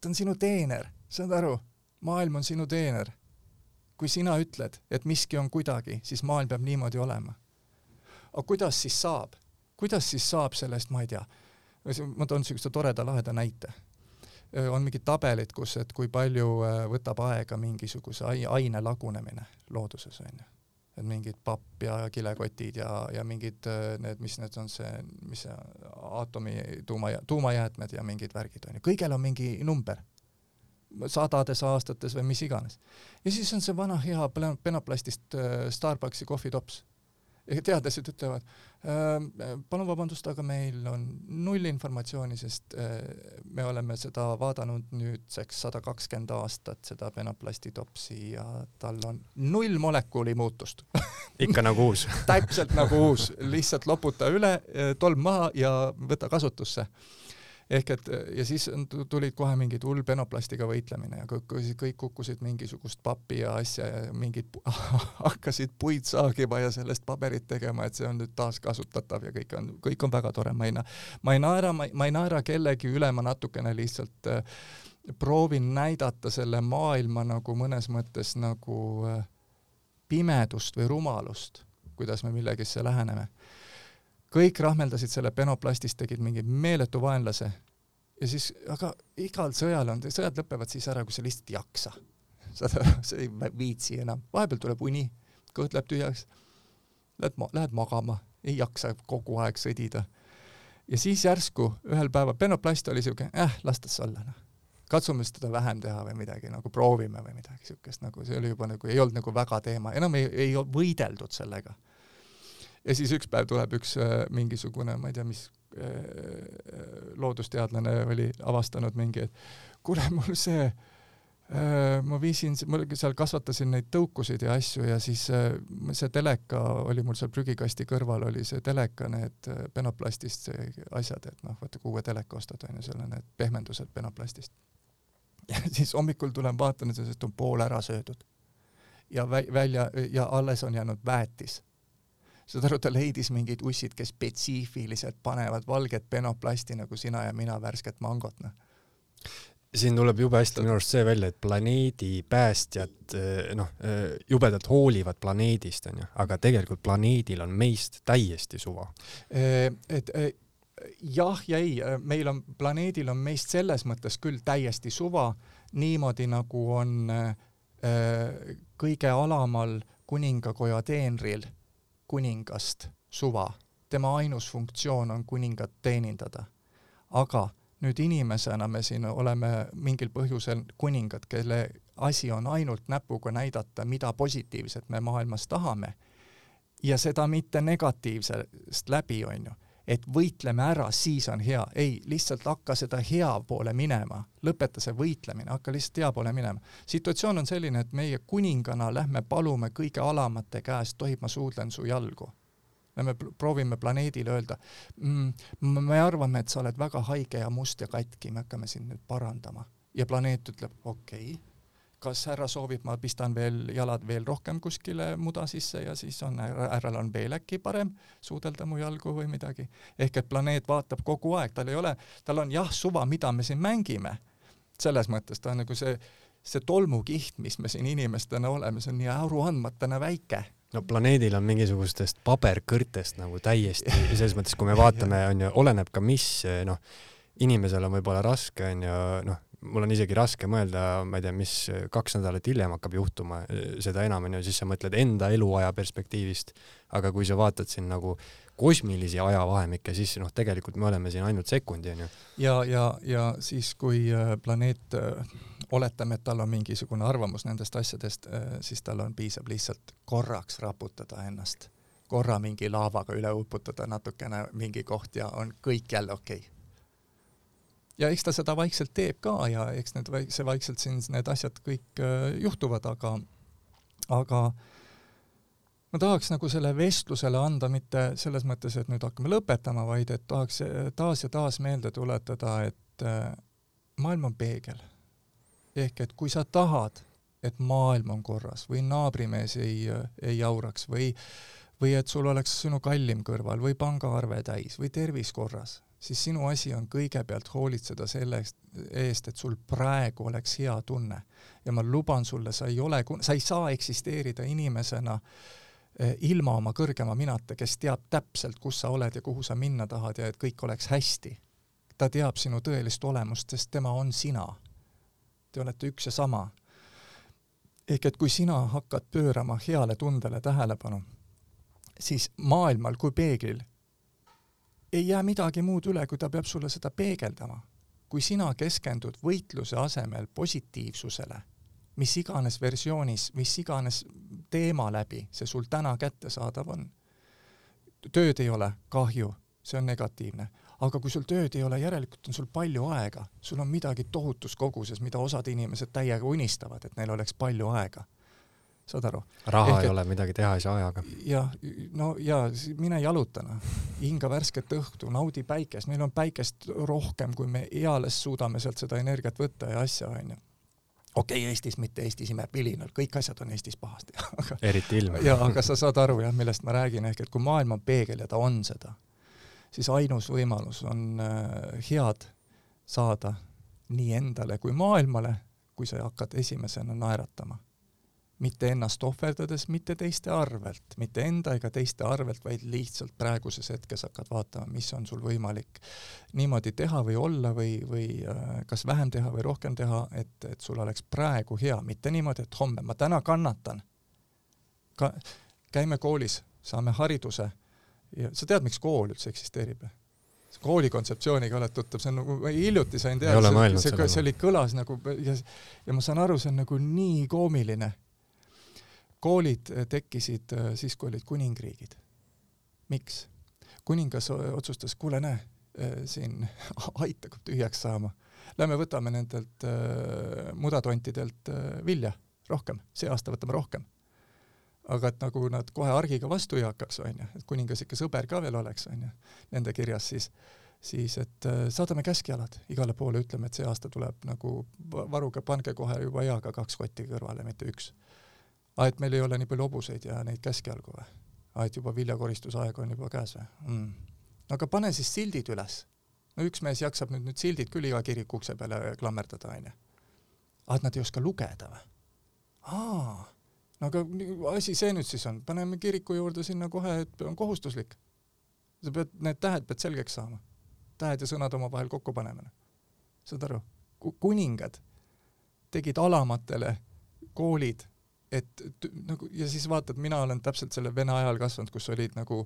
ta on sinu teener, saad aru maailm on sinu teener. kui sina ütled, et miski on kuidagi, siis maailm peab niimoodi olema. aga kuidas siis saab? kuidas siis saab sellest, ma ei tea, ma toon niisuguse toreda laheda näite. on mingid tabelid, kus, et kui palju võtab aega mingisuguse aine lagunemine looduses, on ju. et mingid papp ja kilekotid ja, ja mingid need, mis need on see, mis see aatomi tuuma, tuumajäätmed ja mingid värgid, on ju, kõigel on mingi number sadades aastates või mis iganes. ja siis on see vana hea penoplastist äh, Starbucksi kohvitops. teadlased ütlevad äh,, palun vabandust, aga meil on null informatsiooni, sest äh, me oleme seda vaadanud nüüdseks sada kakskümmend aastat, seda penoplastitopsi ja tal on null molekuli muutust [laughs] ikka nagu uus [laughs] täpselt nagu uus, lihtsalt loputa üle, tolm maha ja võta kasutusse ehk et ja siis tulid kohe mingid hull penoplastiga võitlemine ja kõik, kõik kukkusid mingisugust pappi ja asja ja mingid [laughs] hakkasid puid saagima ja sellest paberit tegema, et see on nüüd taaskasutatav ja kõik on, kõik on väga tore, ma ei na-, ma ei naera, ma ei naera kellegi üle, ma natukene lihtsalt äh, proovin näidata selle maailma nagu mõnes mõttes nagu äh, pimedust või rumalust, kuidas me millegisse läheneme kõik rahmeldasid selle penoplastist, tegid mingi meeletu vaenlase ja siis, aga igal sõjal on, sõjad lõpevad siis ära, kui sa lihtsalt ei jaksa. [laughs] saad aru, sa ei viitsi enam, vahepeal tuleb uni, kõht läheb tühjaks, lähed ma-, lähed magama, ei jaksa kogu aeg sõdida. ja siis järsku ühel päeval, penoplast oli siuke, äh, las ta olla, noh. katsume seda vähem teha või midagi, nagu proovime või midagi siukest, nagu see oli juba nagu, ei olnud nagu väga teema, enam ei, ei võideldud sellega ja siis üks päev tuleb üks äh, mingisugune, ma ei tea, mis äh, loodusteadlane oli avastanud mingi, et kuule, mul see äh, ma viisin, ma seal kasvatasin neid tõukusid ja asju ja siis see teleka oli mul seal prügikasti kõrval oli see teleka, need penoplastist asjad, et noh, vaata kui uue teleka ostad, on ju, seal on need pehmendused penoplastist. [laughs] ja siis hommikul tulen vaatan, et sellest on pool ära söödud. ja vä-, välja, ja alles on jäänud väetis saad aru, ta leidis mingid ussid, kes spetsiifiliselt panevad valget penoplasti nagu sina ja mina värsket mangot, noh siin tuleb jube hästi minu arust see välja, et planeedi päästjad eh, noh, eh, jubedalt hoolivad planeedist, onju, aga tegelikult planeedil on meist täiesti suva. Eh, et jah ja ei, meil on, planeedil on meist selles mõttes küll täiesti suva, niimoodi nagu on kõige alamal kuningakoja teenril kuningast suva, tema ainus funktsioon on kuningat teenindada. aga nüüd inimesena me siin oleme mingil põhjusel kuningad, kelle asi on ainult näpuga näidata, mida positiivset me maailmas tahame. Ja seda mitte negatiivsest läbi, on ju et võitleme ära, siis on hea. ei, lihtsalt hakka seda hea poole minema, lõpeta see võitlemine, hakka lihtsalt hea poole minema. situatsioon on selline, et meie kuningana lähme palume kõige alamate käest, tohib ma suudlen su jalgu? me proovime planeedile öelda mm,, me arvame, et sa oled väga haige ja must ja katki, me hakkame sind nüüd parandama. ja planeet ütleb, okei okay kas härra soovib, ma pistan veel jalad veel rohkem kuskile muda sisse ja siis on härral on veel äkki parem suudelda mu jalgu või midagi. ehk et planeet vaatab kogu aeg, tal ei ole, tal on jah suva, mida me siin mängime. selles mõttes ta on nagu see, see tolmukiht, mis me siin inimestena oleme, see on nii aruandmatena väike no planeedil on mingisugustest paberkõrtest nagu täiesti, [laughs] selles mõttes, kui me vaatame, on ju, oleneb ka mis noh, inimesel on võib-olla raske, on ju, noh, mul on isegi raske mõelda, ma ei tea, mis kaks nädalat hiljem hakkab juhtuma, seda enam onju, siis sa mõtled enda eluaja perspektiivist. aga kui sa vaatad siin nagu kosmilisi ajavahemikke, siis noh, tegelikult me oleme siin ainult sekundi onju. ja, ja, ja siis, kui äh, planeet, äh, oletame, et tal on mingisugune arvamus nendest asjadest, siis tal on, piisab lihtsalt korraks raputada ennast, korra mingi laavaga üle uputada natukene mingi koht ja on kõik jälle okei okay ja eks ta seda vaikselt teeb ka ja eks need, see vaikselt siin need asjad kõik äh, juhtuvad, aga, aga ma tahaks nagu selle vestlusele anda mitte selles mõttes, et nüüd hakkame lõpetama, vaid et tahaks taas ja taas meelde tuletada, et äh, maailm on peegel. ehk et kui sa tahad, et maailm on korras või naabrimees ei, ei jauraks või, või et sul oleks sinu kallim kõrval või pangaarve täis või tervis korras, siis sinu asi on kõigepealt hoolitseda selle eest, et sul praegu oleks hea tunne. ja ma luban sulle, sa ei ole, sa ei saa eksisteerida inimesena eh, ilma oma kõrgema minata, kes teab täpselt, kus sa oled ja kuhu sa minna tahad ja et kõik oleks hästi. ta teab sinu tõelist olemust, sest tema on sina. Te olete üks ja sama. ehk et kui sina hakkad pöörama heale tundele tähelepanu, siis maailmal kui peeglil ei jää midagi muud üle, kui ta peab sulle seda peegeldama. kui sina keskendud võitluse asemel positiivsusele, mis iganes versioonis, mis iganes teema läbi see sul täna kättesaadav on, tööd ei ole, kahju, see on negatiivne. aga kui sul tööd ei ole, järelikult on sul palju aega, sul on midagi tohutus koguses, mida osad inimesed täiega unistavad, et neil oleks palju aega saad aru? raha Ehk, ei ole, midagi teha ei saa ajaga. jah, no ja mine jaluta noh, hinga värsket õhtu, naudi päikest, meil on päikest rohkem, kui me eales suudame sealt seda energiat võtta ja asja onju okei okay,, Eestis, mitte Eestis imeb vilinal, kõik asjad on Eestis pahasti [laughs] aga eriti ilm. [laughs] jaa, aga sa saad aru jah, millest ma räägin, ehk et kui maailm on peegel ja ta on seda, siis ainus võimalus on äh, head saada nii endale kui maailmale, kui sa hakkad esimesena naeratama mitte ennast ohverdades, mitte teiste arvelt, mitte enda ega teiste arvelt, vaid lihtsalt praeguses hetkes hakkad vaatama, mis on sul võimalik niimoodi teha või olla või, või äh, kas vähem teha või rohkem teha, et, et sul oleks praegu hea, mitte niimoodi, et homme ma täna kannatan. ka käime koolis, saame hariduse ja sa tead, miks kool üldse eksisteerib? kooli kontseptsiooniga oled tuttav, see on nagu, ma hiljuti sain teada, see, see, see oli, kõlas nagu ja, ja ma saan aru, see on nagu nii koomiline koolid äh, tekkisid äh, siis, kui olid kuningriigid. miks? kuningas otsustas, kuule näe, äh, siin [laughs] ait hakkab tühjaks saama. Lähme võtame nendelt mudatontidelt vilja rohkem, see aasta võtame rohkem. aga et nagu nad kohe argiga vastu ei hakkaks, onju, et kuningas ikka sõber ka veel oleks, onju, nende kirjas siis, siis et saadame käskjalad igale poole, ütleme, et see aasta tuleb nagu varuge, pange kohe juba eaga kaks kotti kõrvale, mitte üks aa, et meil ei ole nii palju hobuseid ja neid käskjalgu või? aa, et juba viljakoristusaeg on juba käes või mm.? aga pane siis sildid üles. no üks mees jaksab nüüd need sildid küll iga kiriku ukse peale klammerdada, onju. aa, et nad ei oska lugeda või? aa, no aga asi see nüüd siis on, paneme kiriku juurde sinna kohe, et on kohustuslik. sa pead, need tähed pead selgeks saama. tähed ja sõnad omavahel kokku panema. saad aru? kuningad tegid alamatele koolid et nagu ja siis vaatad, mina olen täpselt selle vene ajal kasvanud, kus olid nagu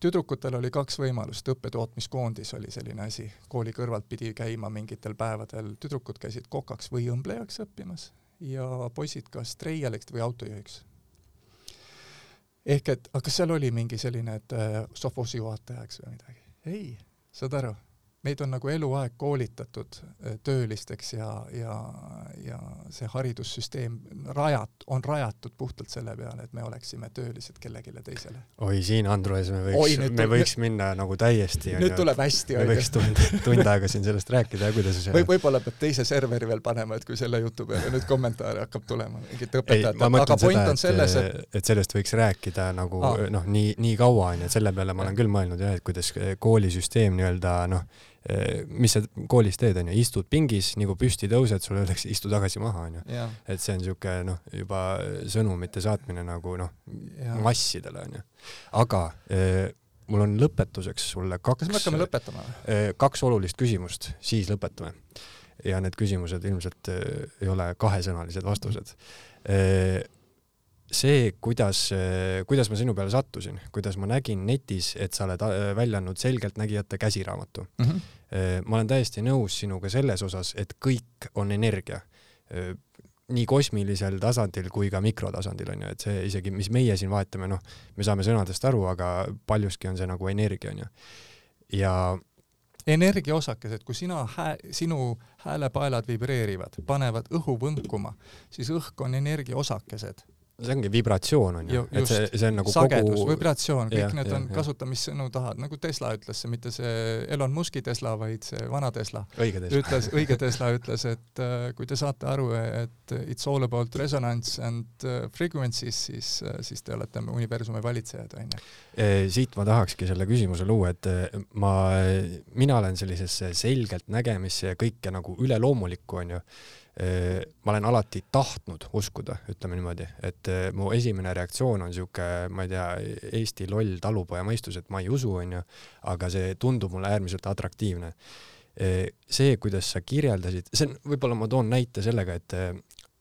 tüdrukutel oli kaks võimalust, õppetootmiskoondis oli selline asi, kooli kõrvalt pidi käima mingitel päevadel, tüdrukud käisid kokaks või õmblejaks õppimas ja poisid kas treialiks või autojuhiks. ehk et, aga kas seal oli mingi selline, et äh, sovhoosi-juhatajaks või midagi? ei, saad aru meid on nagu eluaeg koolitatud äh, töölisteks ja, ja, ja see haridussüsteem rajat-, on rajatud puhtalt selle peale, et me oleksime töölised kellelegi teisele. oi, siin Andrus, me võiks, me võiks minna nagu täiesti nüüd tuleb hästi, me võiks tund, tund aega siin sellest rääkida ja kuidas see või võib-olla peab teise serveri veel panema, et kui selle jutu peale nüüd kommentaare hakkab tulema, mingit õpetajat, aga point seda, on selles, et et sellest võiks rääkida nagu noh, nii, nii kaua onju, et selle peale ma olen küll mõelnud jah, et kuidas koolisüsteem nii-öelda noh, Eh, mis sa koolis teed, onju, istud pingis, kui püsti tõused, sulle öeldakse istu tagasi maha, onju. et see on siuke noh, juba sõnumite saatmine nagu noh, massidele onju. aga eh, mul on lõpetuseks sulle kaks. kas me hakkame lõpetama? Eh, kaks olulist küsimust, siis lõpetame ja need küsimused ilmselt ei ole kahesõnalised vastused see, kuidas, kuidas ma sinu peale sattusin, kuidas ma nägin netis, et sa oled äh, välja andnud selgeltnägijate käsiraamatu mm. -hmm. ma olen täiesti nõus sinuga selles osas, et kõik on energia. Äh, nii kosmilisel tasandil kui ka mikrotasandil on ju, et see isegi, mis meie siin vahetame, noh, me saame sõnadest aru, aga paljuski on see nagu energia on ju. ja energiaosakesed, kui sina hää-, sinu häälepaelad vibreerivad, panevad õhu võnkuma, siis õhk on energiaosakesed see ongi vibratsioon on ju, et see, see on nagu sagedus kogu..., vibratsioon, kõik ja, need ja, on kasutamisssõnu tahad, nagu Tesla ütles, mitte see Elon Muski Tesla, vaid see vana Tesla. ütles, õige Tesla ütles, et uh, kui te saate aru, et it's all about resonance and uh, frequencies, siis uh,, siis te olete universumi valitsejad, on ju. siit ma tahakski selle küsimuse luua, et ma, mina olen sellisesse selgelt nägemisse ja kõike nagu üleloomulikku, on ju ma olen alati tahtnud uskuda, ütleme niimoodi, et mu esimene reaktsioon on sihuke, ma ei tea, Eesti loll talupoja mõistus, et ma ei usu, onju, aga see tundub mulle äärmiselt atraktiivne. see, kuidas sa kirjeldasid, see on, võib-olla ma toon näite sellega, et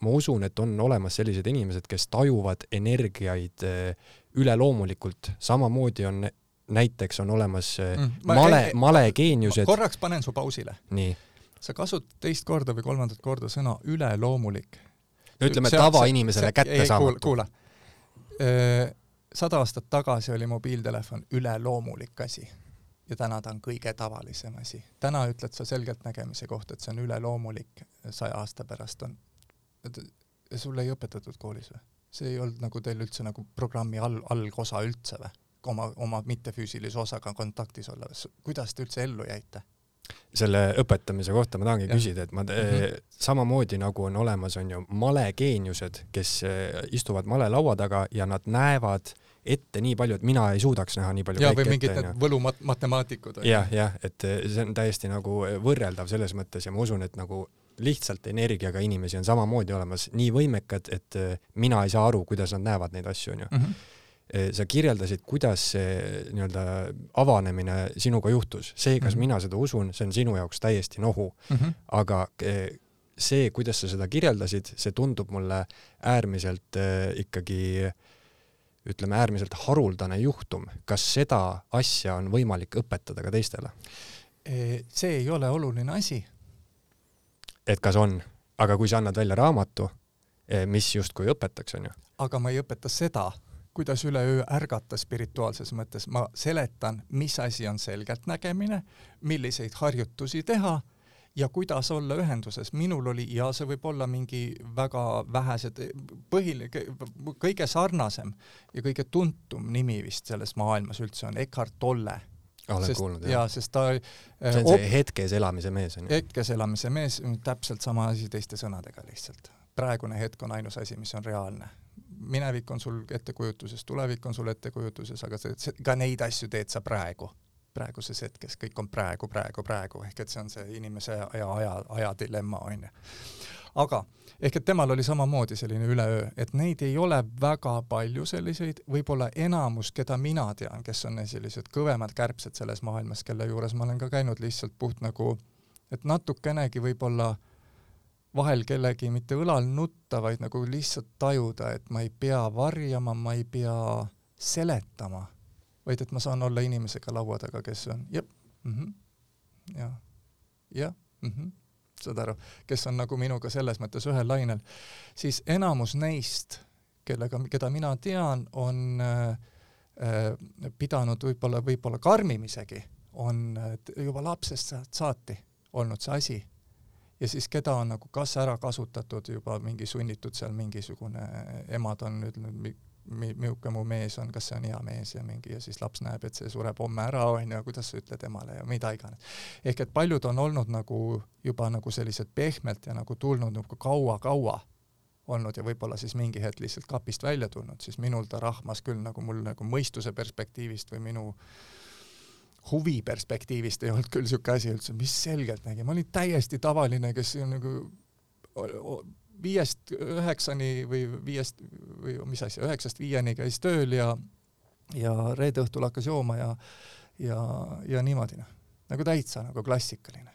ma usun, et on olemas sellised inimesed, kes tajuvad energiaid üleloomulikult, samamoodi on näiteks on olemas mm, male, malegeeniused. korraks panen su pausile. nii sa kasutad teist korda või kolmandat korda sõna üleloomulik. no ütleme tavainimesele kättesaamatu. kuula, sada aastat tagasi oli mobiiltelefon üleloomulik asi ja täna ta on kõige tavalisem asi. täna ütled sa selgeltnägemise kohta, et see on üleloomulik, saja aasta pärast on, sulle ei õpetatud koolis või? see ei olnud nagu teil üldse nagu programmi all, algosa üldse või? oma, oma mittefüüsilise osaga kontaktis olla, kuidas te üldse ellu jäite? Selle õpetamise kohta ma tahangi ja. küsida, et ma mm -hmm. samamoodi nagu on olemas, on ju malegeeniused, kes eh, istuvad malelaua taga ja nad näevad ette nii palju, et mina ei suudaks näha nii palju. ja, või mingid need võlumatemaatikud. jah, jah, et eh, see on täiesti nagu võrreldav selles mõttes ja ma usun, et nagu lihtsalt energiaga inimesi on samamoodi olemas, nii võimekad, et mina ei saa aru, kuidas nad näevad neid asju, onju mhm. Sa kirjeldasid, kuidas see nii-öelda avanemine sinuga juhtus. see, kas mm -hmm. mina seda usun, see on sinu jaoks täiesti nohu mm. -hmm. aga eh, see, kuidas sa seda kirjeldasid, see tundub mulle äärmiselt äh, ikkagi ütleme, äärmiselt haruldane juhtum. kas seda asja on võimalik õpetada ka teistele? see ei ole oluline asi. et kas on, aga kui sa annad välja raamatu, mis justkui õpetaks, onju. aga ma ei õpeta seda kuidas üleöö ärgata spirituaalses mõttes, ma seletan, mis asi on selgeltnägemine, milliseid harjutusi teha ja kuidas olla ühenduses. minul oli, ja see võib olla mingi väga vähesed, põhiline, kõige sarnasem ja kõige tuntum nimi vist selles maailmas üldse on Eckart Tolle olen sest, kuulnud, jah. jaa, sest ta see on see hetkes elamise mees, on ju? hetkes elamise mees, täpselt sama asi teiste sõnadega lihtsalt. praegune hetk on ainus asi, mis on reaalne minevik on sul ettekujutuses, tulevik on sul ettekujutuses, aga see, ka neid asju teed sa praegu, praeguses hetkes, kõik on praegu, praegu, praegu, ehk et see on see inimese ja aja, aja dilemma, on ju. aga ehk et temal oli samamoodi selline üleöö, et neid ei ole väga palju selliseid, võib-olla enamus, keda mina tean, kes on sellised kõvemad kärbsed selles maailmas, kelle juures ma olen ka käinud lihtsalt puht nagu, et natukenegi võib-olla äh, vahel kellegi mitte õlal nutta, vaid nagu lihtsalt tajuda, et ma ei pea varjama, ma ei pea seletama, vaid et ma saan olla inimesega laua taga, kes on jep mm, -hmm, ja, jah mm, -hmm, saad aru, kes on nagu minuga selles mõttes ühel lainel, siis enamus neist, kellega, keda mina tean, on äh, äh, pidanud võib-olla, võib-olla karmim isegi, on juba lapsest saati olnud see asi ja siis keda on nagu kas ära kasutatud juba mingi sunnitud seal mingisugune, emad on ütelnud, milline mu mees on, kas see on hea mees ja mingi ja siis laps näeb, et see sureb homme ära, onju, kuidas sa ütled emale ja mida iganes. ehk et paljud on olnud nagu juba nagu sellised pehmelt ja nagu tulnud nagu kaua-kaua olnud ja võib-olla siis mingi hetk lihtsalt kapist välja tulnud, siis minul ta rahmas küll nagu mul nagu mõistuse perspektiivist või minu äh, huvi perspektiivist ei olnud küll niisugune asi üldse, mis selgeltnägi, ma olin täiesti tavaline, kes nagu viiest üheksani või viiest või mis asja, üheksast viieni käis tööl ja ja reede õhtul hakkas jooma ja ja, ja niimoodi noh, nagu täitsa nagu klassikaline.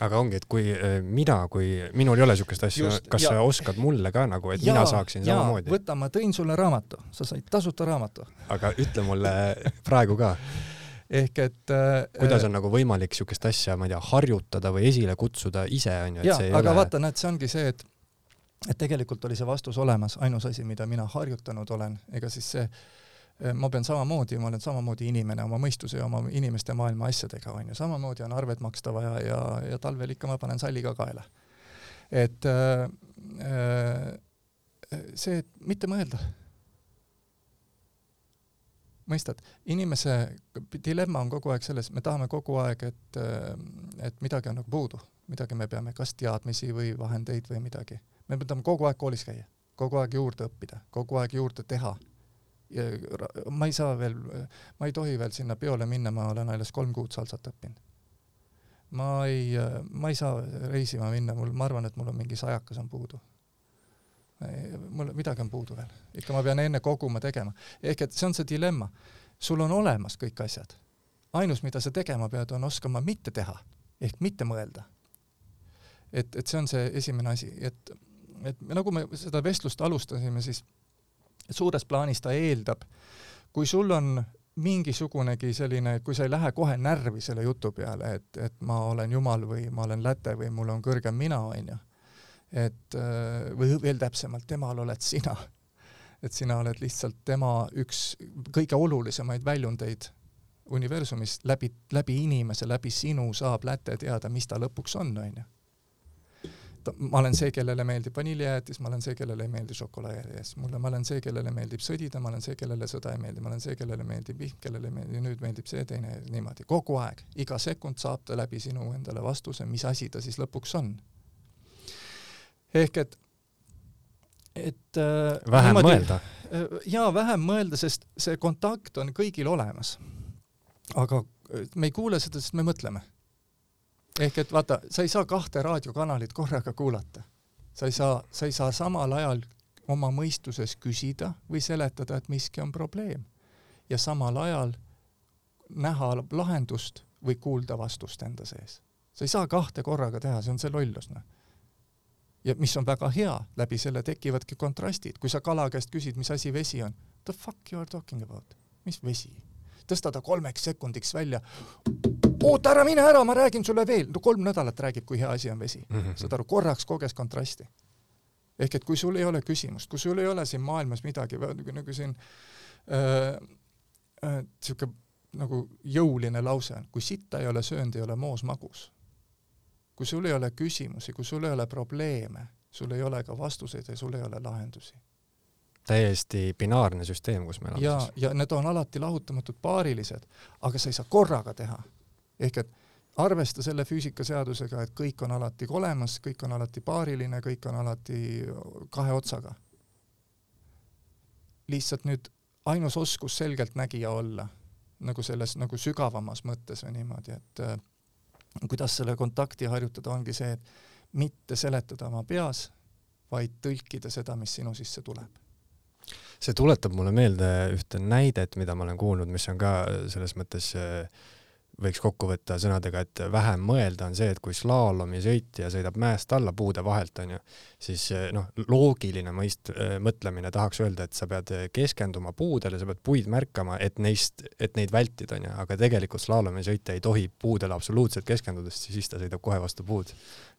aga ongi, et kui äh, mina, kui minul ei ole niisugust asja, kas ja. sa oskad mulle ka nagu, et ja, mina saaksin ja, samamoodi? võta, ma tõin sulle raamatu, sa said tasuta raamatu. aga ütle mulle praegu ka ehk et äh, kuidas on nagu võimalik niisugust asja, ma ei tea, harjutada või esile kutsuda ise, on ju, et see ei aga ole vaata, näed, see ongi see, et et tegelikult oli see vastus olemas, ainus asi, mida mina harjutanud olen, ega siis see äh, ma pean samamoodi, ma olen samamoodi inimene oma mõistuse ja oma inimeste maailma asjadega, on ju, samamoodi on arved maksta vaja ja, ja talvel ikka ma panen salliga kaela. et äh, äh, see, et mitte mõelda mõistad, inimese dilemma on kogu aeg selles, me tahame kogu aeg, et, et midagi on nagu puudu, midagi me peame, kas teadmisi või vahendeid või midagi. me tahame kogu aeg koolis käia, kogu aeg juurde õppida, kogu aeg juurde teha. ma ei saa veel, ma ei tohi veel sinna peole minna, ma olen alles kolm kuud salsat õppinud. ma ei, ma ei saa reisima minna, mul, ma arvan, et mul on mingi sajakas on puudu mul midagi on puudu veel, ikka ma pean enne koguma tegema. ehk et see on see dilemma. sul on olemas kõik asjad. ainus, mida sa tegema pead, on oskama mitte teha ehk mitte mõelda. et, et see on see esimene asi, et, et nagu me seda vestlust alustasime, siis suures plaanis ta eeldab, kui sul on mingisugunegi selline, kui sa ei lähe kohe närvi selle jutu peale, et, et ma olen jumal või ma olen läte või mul on kõrgem mina, onju et äh, või veel täpsemalt, temal oled sina. et sina oled lihtsalt tema üks kõige olulisemaid väljundeid universumis, läbi, läbi inimese, läbi sinu saab läte teada, mis ta lõpuks on, onju. ma olen see, kellele meeldib vaniljejäätis, ma olen see, kellele ei meeldi šokolaadijäätis, mulle, ma olen see, kellele meeldib sõdida, ma olen see, kellele sõda ei meeldi, ma olen see, kellele meeldib vihm, kellele ei meeldi, nüüd meeldib see teine, niimoodi, kogu aeg, iga sekund saab ta läbi sinu endale vastuse, mis asi ta siis lõpuks on ehk et, et äh, vähem niimoodi, mõelda. Äh, jaa, vähem mõelda, sest see kontakt on kõigil olemas. aga äh, me ei kuule seda, sest me mõtleme. ehk et vaata, sa ei saa kahte raadiokanalit korraga kuulata. sa ei saa, sa ei saa samal ajal oma mõistuses küsida või seletada, et miski on probleem. ja samal ajal näha lahendust või kuulda vastust enda sees. sa ei saa kahte korraga teha, see on see lollus, noh ja mis on väga hea, läbi selle tekivadki kontrastid, kui sa kala käest küsid, mis asi vesi on, the fuck you are talking about, mis vesi? tõsta ta kolmeks sekundiks välja, oota, ära mine ära, ma räägin sulle veel, no kolm nädalat räägib, kui hea asi on vesi mm. -hmm. saad aru, korraks koges kontrasti. ehk et kui sul ei ole küsimust, kui sul ei ole siin maailmas midagi, nagu siin niisugune äh, äh, nagu jõuline lause on, kui sitta ei ole söönud, ei ole moos magus kui sul ei ole küsimusi, kui sul ei ole probleeme, sul ei ole ka vastuseid ja sul ei ole lahendusi. täiesti binaarne süsteem, kus me elame ja, ja need on alati lahutamatud paarilised, aga sa ei saa korraga teha. ehk et arvesta selle füüsikaseadusega, et kõik on alati olemas, kõik on alati paariline, kõik on alati kahe otsaga. lihtsalt nüüd ainus oskus selgeltnägija olla, nagu selles nagu sügavamas mõttes või niimoodi, et kuidas selle kontakti harjutada, ongi see, et mitte seletada oma peas, vaid tõlkida seda, mis sinu sisse tuleb. see tuletab mulle meelde ühte näidet, mida ma olen kuulnud, mis on ka selles mõttes äh, võiks kokku võtta sõnadega, et vähem mõelda on see, et kui slaalomisõitja sõidab mäest alla puude vahelt, onju, siis eh, noh, loogiline mõist-, eh, mõtlemine tahaks öelda, et sa pead keskenduma puudele, sa pead puid märkama, et neist, et neid vältida, onju, aga tegelikult slaalomisõitja ei tohi puudele absoluutselt keskenduda, sest siis ta sõidab kohe vastu puud.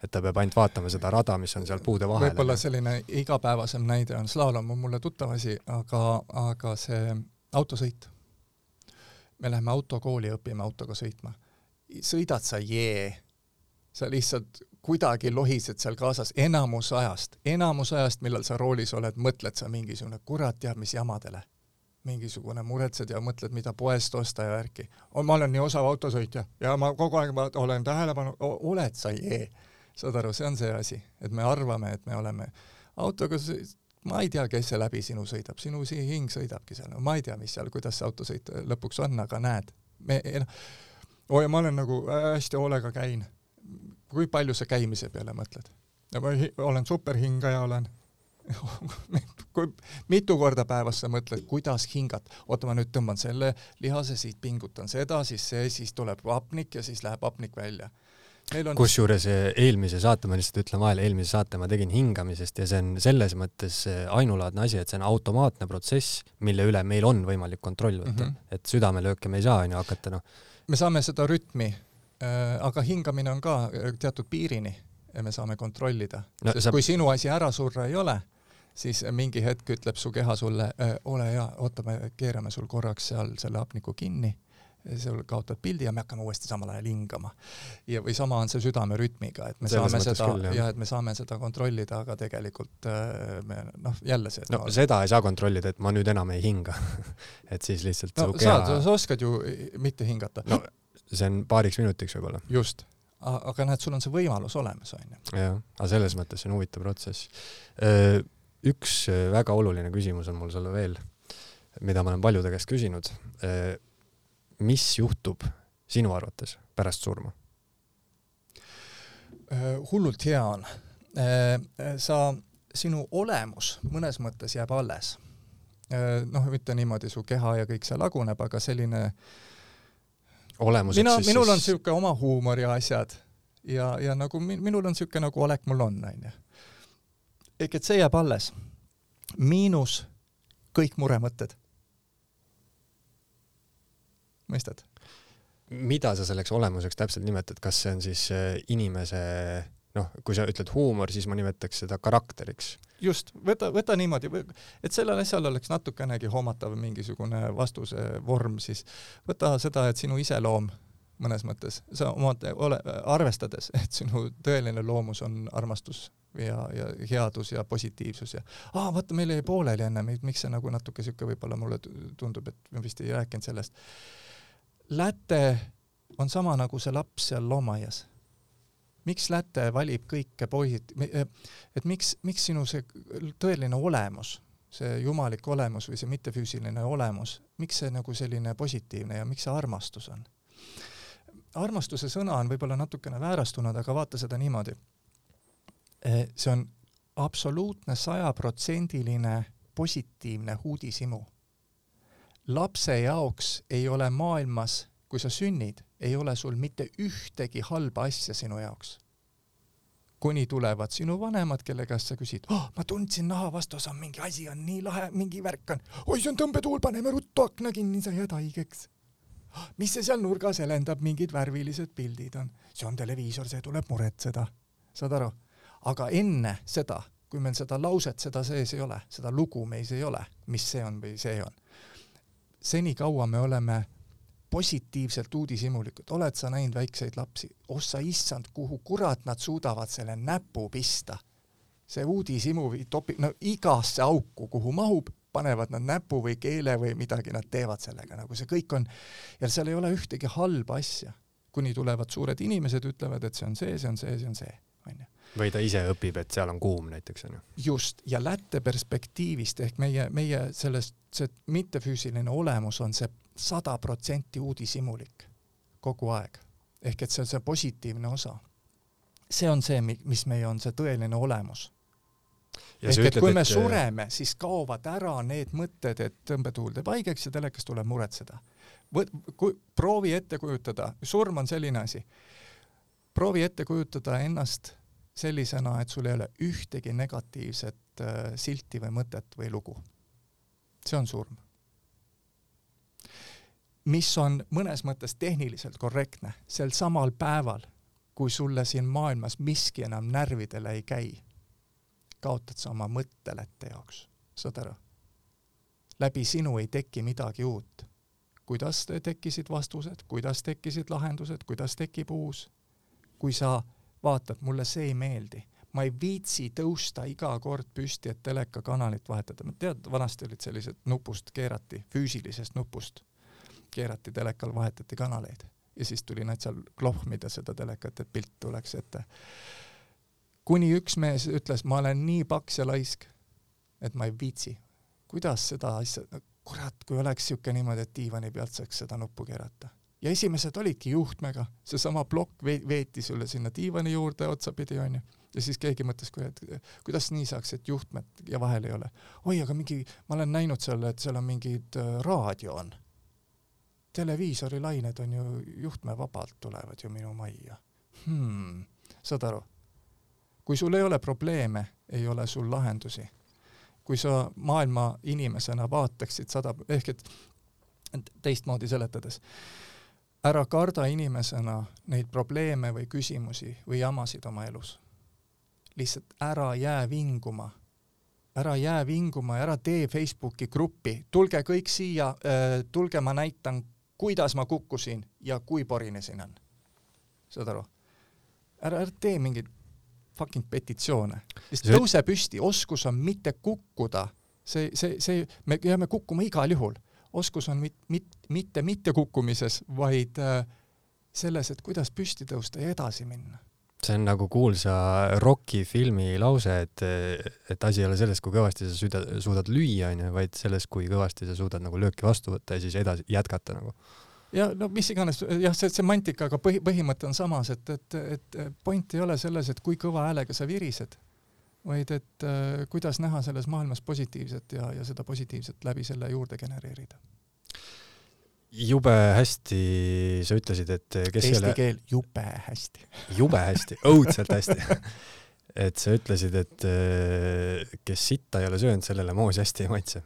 et ta peab ainult vaatama seda rada, mis on seal puude vahel. võib-olla selline igapäevasem näide on slaalom on mulle tuttav asi, aga, aga see autosõit me läheme autokooli, õpime autoga sõitma. sõidad sa jee, sa lihtsalt kuidagi lohised seal kaasas enamus ajast, enamus ajast, millal sa roolis oled, mõtled sa mingisugune kurat teab mis jamadele. mingisugune muretsed ja mõtled, mida poest osta ja värki. ma olen nii osav autosõitja ja ma kogu aeg ma olen tähelepanu, oled sa jee. saad aru, see on see asi, et me arvame, et me oleme autoga ma ei tea, kes see läbi sinu sõidab, sinu hing sõidabki seal, ma ei tea, mis seal, kuidas see autosõit lõpuks on, aga näed, me noh, oo ja ma olen nagu hästi hoolega käin. kui palju sa käimise peale mõtled? ma olen superhingaja, olen. [laughs] Kui mitu korda päevas sa mõtled, kuidas hingata, oota, ma nüüd tõmban selle lihase siit, pingutan seda, siis see, siis tuleb hapnik ja siis läheb hapnik välja on kusjuures eh, eelmise saate, ma lihtsalt ütlen vahele, eelmise saate ma tegin hingamisest ja see on selles mõttes eh, ainulaadne asi, et see on automaatne protsess, mille üle meil on võimalik kontroll võtta mm. -hmm. et südamelööke me ei saa, onju, hakata noh. me saame seda rütmi äh,, aga hingamine on ka äh, teatud piirini ja me saame kontrollida no,. sest sa... kui sinu asi ära surra ei ole, siis mingi hetk ütleb su keha sulle äh,, ole hea, oota, me keerame sul korraks seal selle hapniku kinni sul kaotad pildi ja me hakkame uuesti samal ajal hingama. ja, või sama on see südamerütmiga, et me Selles saame seda, jah ja,, et me saame seda kontrollida, aga tegelikult äh, me noh, jälle see no, no seda ei saa kontrollida, et ma nüüd enam ei hinga [laughs] et siis lihtsalt no, keha... saad, sa oskad ju mitte hingata. no see on paariks minutiks võib-olla. just, aga näed, sul on see võimalus olemas, on ju. jah, aga selles mõttes see on huvitav protsess. Üks väga oluline küsimus on mul sulle veel, mida ma olen paljude käest küsinud mis juhtub sinu arvates pärast surma? Äh, hullult hea on. Äh, sa, sinu olemus mõnes mõttes jääb alles. Äh, noh, mitte niimoodi su keha ja kõik see laguneb, aga selline olemuseks mina, minul on niisugune oma huumor ja asjad ja, ja nagu minul on niisugune nagu olek mul on, onju. ehk et see jääb alles. miinus kõik muremõtted mõistad? mida sa selleks olemuseks täpselt nimetad, kas see on siis äh, inimese noh, kui sa ütled huumor, siis ma nimetaks seda karakteriks. just, võta, võta niimoodi, et sellel asjal oleks natukenegi hoomatav mingisugune vastuse vorm, siis. Võta seda, et sinu iseloom mõnes mõttes, sa oma ole, arvestades, et sinu tõeline loomus on armastus ja, ja headus ja positiivsus ja aa, vaata, meil jäi pooleli enne, miks see nagu natuke niisugune võib-olla mulle tundub, et me vist ei rääkinud sellest läte on sama nagu see laps seal loomaaias. miks läte valib kõike poisid, et miks, miks sinu see tõeline olemus, see jumalik olemus või see mittefüüsiline olemus, miks see nagu selline positiivne ja miks see armastus on? armastuse sõna on võib-olla natukene väärastunud, aga vaata seda niimoodi. see on absoluutne sajaprotsendiline positiivne uudishimu lapse jaoks ei ole maailmas, kui sa sünnid, ei ole sul mitte ühtegi halba asja sinu jaoks. kuni tulevad sinu vanemad, kelle käest sa küsid oh,, ma tundsin naha vastuosa, mingi asi on nii lahe, mingi värk on, oi, see on tõmbetuul, paneme ruttu akna kinni, sa jääd haigeks oh,. mis see seal nurgas helendab, mingid värvilised pildid on, see on televiisor, see tuleb muretseda, saad aru? aga enne seda, kui meil seda lauset seda sees ei ole, seda lugu meis ei ole, mis see on või see on senikaua me oleme positiivselt uudishimulikud, oled sa näinud väikseid lapsi, ossa issand, kuhu kurat nad suudavad selle näpu pista. see uudishimu topib, no igasse auku, kuhu mahub, panevad nad näpu või keele või midagi nad teevad sellega, nagu see kõik on, ja seal ei ole ühtegi halba asja. kuni tulevad suured inimesed, ütlevad, et see on see, see on see, see on see, või ta ise õpib, et seal on kuum näiteks onju. just, ja lätte perspektiivist ehk meie, meie sellest, see mittefüüsiline olemus on see sada protsenti uudishimulik kogu aeg. ehk et see on see positiivne osa. see on see, mis meie on see tõeline olemus. ehk et kui me et... sureme, siis kaovad ära need mõtted, et tõmbetuul teeb haigeks ja telekas tuleb muretseda. Kui, proovi ette kujutada, surm on selline asi, proovi ette kujutada ennast sellisena, et sul ei ole ühtegi negatiivset äh, silti või mõtet või lugu. see on surm. mis on mõnes mõttes tehniliselt korrektne, sel samal päeval, kui sulle siin maailmas miski enam närvidele ei käi, kaotad sa oma mõttelette jaoks, saad aru? läbi sinu ei teki midagi uut. kuidas tekkisid vastused, kuidas tekkisid lahendused, kuidas tekib uus? kui sa vaatad, mulle see ei meeldi. ma ei viitsi tõusta iga kord püsti, et telekakanalit vahetada. tead, vanasti olid sellised nupust keerati, füüsilisest nupust keerati telekal, vahetati kanaleid ja siis tuli nad seal klohmida seda telekat, et pilt tuleks ette. kuni üks mees ütles, ma olen nii paks ja laisk, et ma ei viitsi. kuidas seda asja, kurat, kui oleks niisugune niimoodi, et diivani pealt saaks seda nuppu keerata ja esimesed olidki juhtmega, seesama plokk veeti sulle sinna diivani juurde otsapidi, onju. ja siis keegi mõtles, et kuidas nii saaks, et juhtmed ja vahel ei ole. oi, aga mingi, ma olen näinud seal, et seal on mingid äh, raadio on. televiisori lained on ju juhtmevabalt tulevad ju minu majja hmm.. saad aru? kui sul ei ole probleeme, ei ole sul lahendusi. kui sa maailma inimesena vaataksid sada, ehk et teistmoodi seletades, ära karda inimesena neid probleeme või küsimusi või jamasid oma elus. lihtsalt ära jää vinguma ära jää vinguma ja ära tee Facebooki gruppi, tulge kõik siia äh,, tulge, ma näitan, kuidas ma kukkusin ja kui porinesin on. saad aru? ära, ära tee mingeid fucking petitsioone, sest tõuse püsti, oskus on mitte kukkuda, see, see, see, me jääme kukkuma igal juhul. Oskus on mit, mit, mitte mittekukkumises, vaid äh, selles, et kuidas püsti tõusta ja edasi minna see on nagu kuulsa Rocki filmi lause, et, et asi ei ole selles, kui kõvasti sa süda, suudad lüüa, onju, vaid selles, kui kõvasti sa suudad nagu lööki vastu võtta ja siis edasi jätkata nagu. ja no mis iganes, jah, see semantika, aga põhi, põhimõte on samas, et, et, et point ei ole selles, et kui kõva häälega sa virised, vaid et äh, kuidas näha selles maailmas positiivset ja, ja seda positiivset läbi selle juurde genereerida jube hästi sa ütlesid, et kes Eesti selle... keel jube hästi. jube hästi, õudselt hästi [laughs] et sa ütlesid, et kes sitta ei ole söönud, sellele moos hästi ei maitse.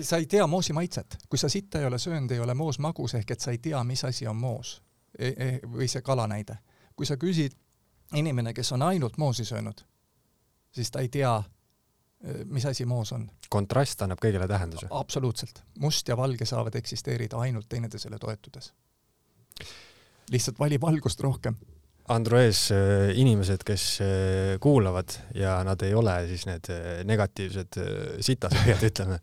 sa ei tea moosi maitset, kui sa sitta ei ole söönud, ei ole moos magus, ehk et sa ei tea, mis asi on moos e. E või see kala näide. kui sa küsid inimene, kes on ainult moosi söönud, siis ta ei tea, mis asi moos on. kontrast annab kõigele tähenduse. absoluutselt. must ja valge saavad eksisteerida ainult teineteisele toetudes. lihtsalt vali valgust rohkem. Androes, äh, inimesed, kes äh, kuulavad ja nad ei ole siis need negatiivsed sitasööjad, [laughs] ütleme,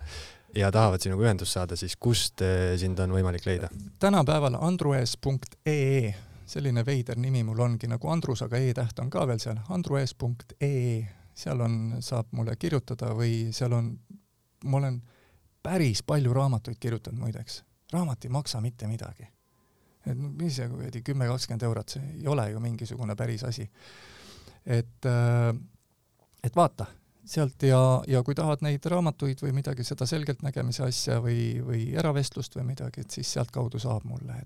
ja tahavad sinuga ühendust saada, siis kust sind on võimalik leida? tänapäeval androes.ee, selline veider nimi mul ongi nagu Andrus, aga e-täht on ka veel seal, androes.ee seal on, saab mulle kirjutada või seal on, ma olen päris palju raamatuid kirjutanud muideks. raamat ei maksa mitte midagi. et mis see kuradi kümme, kakskümmend eurot, see ei ole ju mingisugune päris asi. et, äh, et vaata sealt ja, ja kui tahad neid raamatuid või midagi, seda selgeltnägemise asja või, või eravestlust või midagi, et siis sealtkaudu saab mulle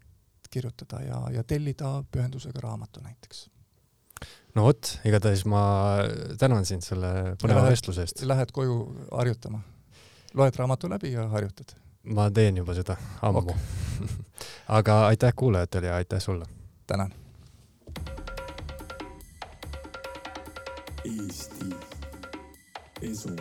kirjutada ja, ja tellida pühendusega raamatu näiteks no vot, igatahes ma tänan sind selle põneva vestluse eest. Lähed koju harjutama? loed raamatu läbi ja harjutad? ma teen juba seda ammu okay. [laughs] aga aitäh kuulajatele ja aitäh sulle! tänan! Eesti Esu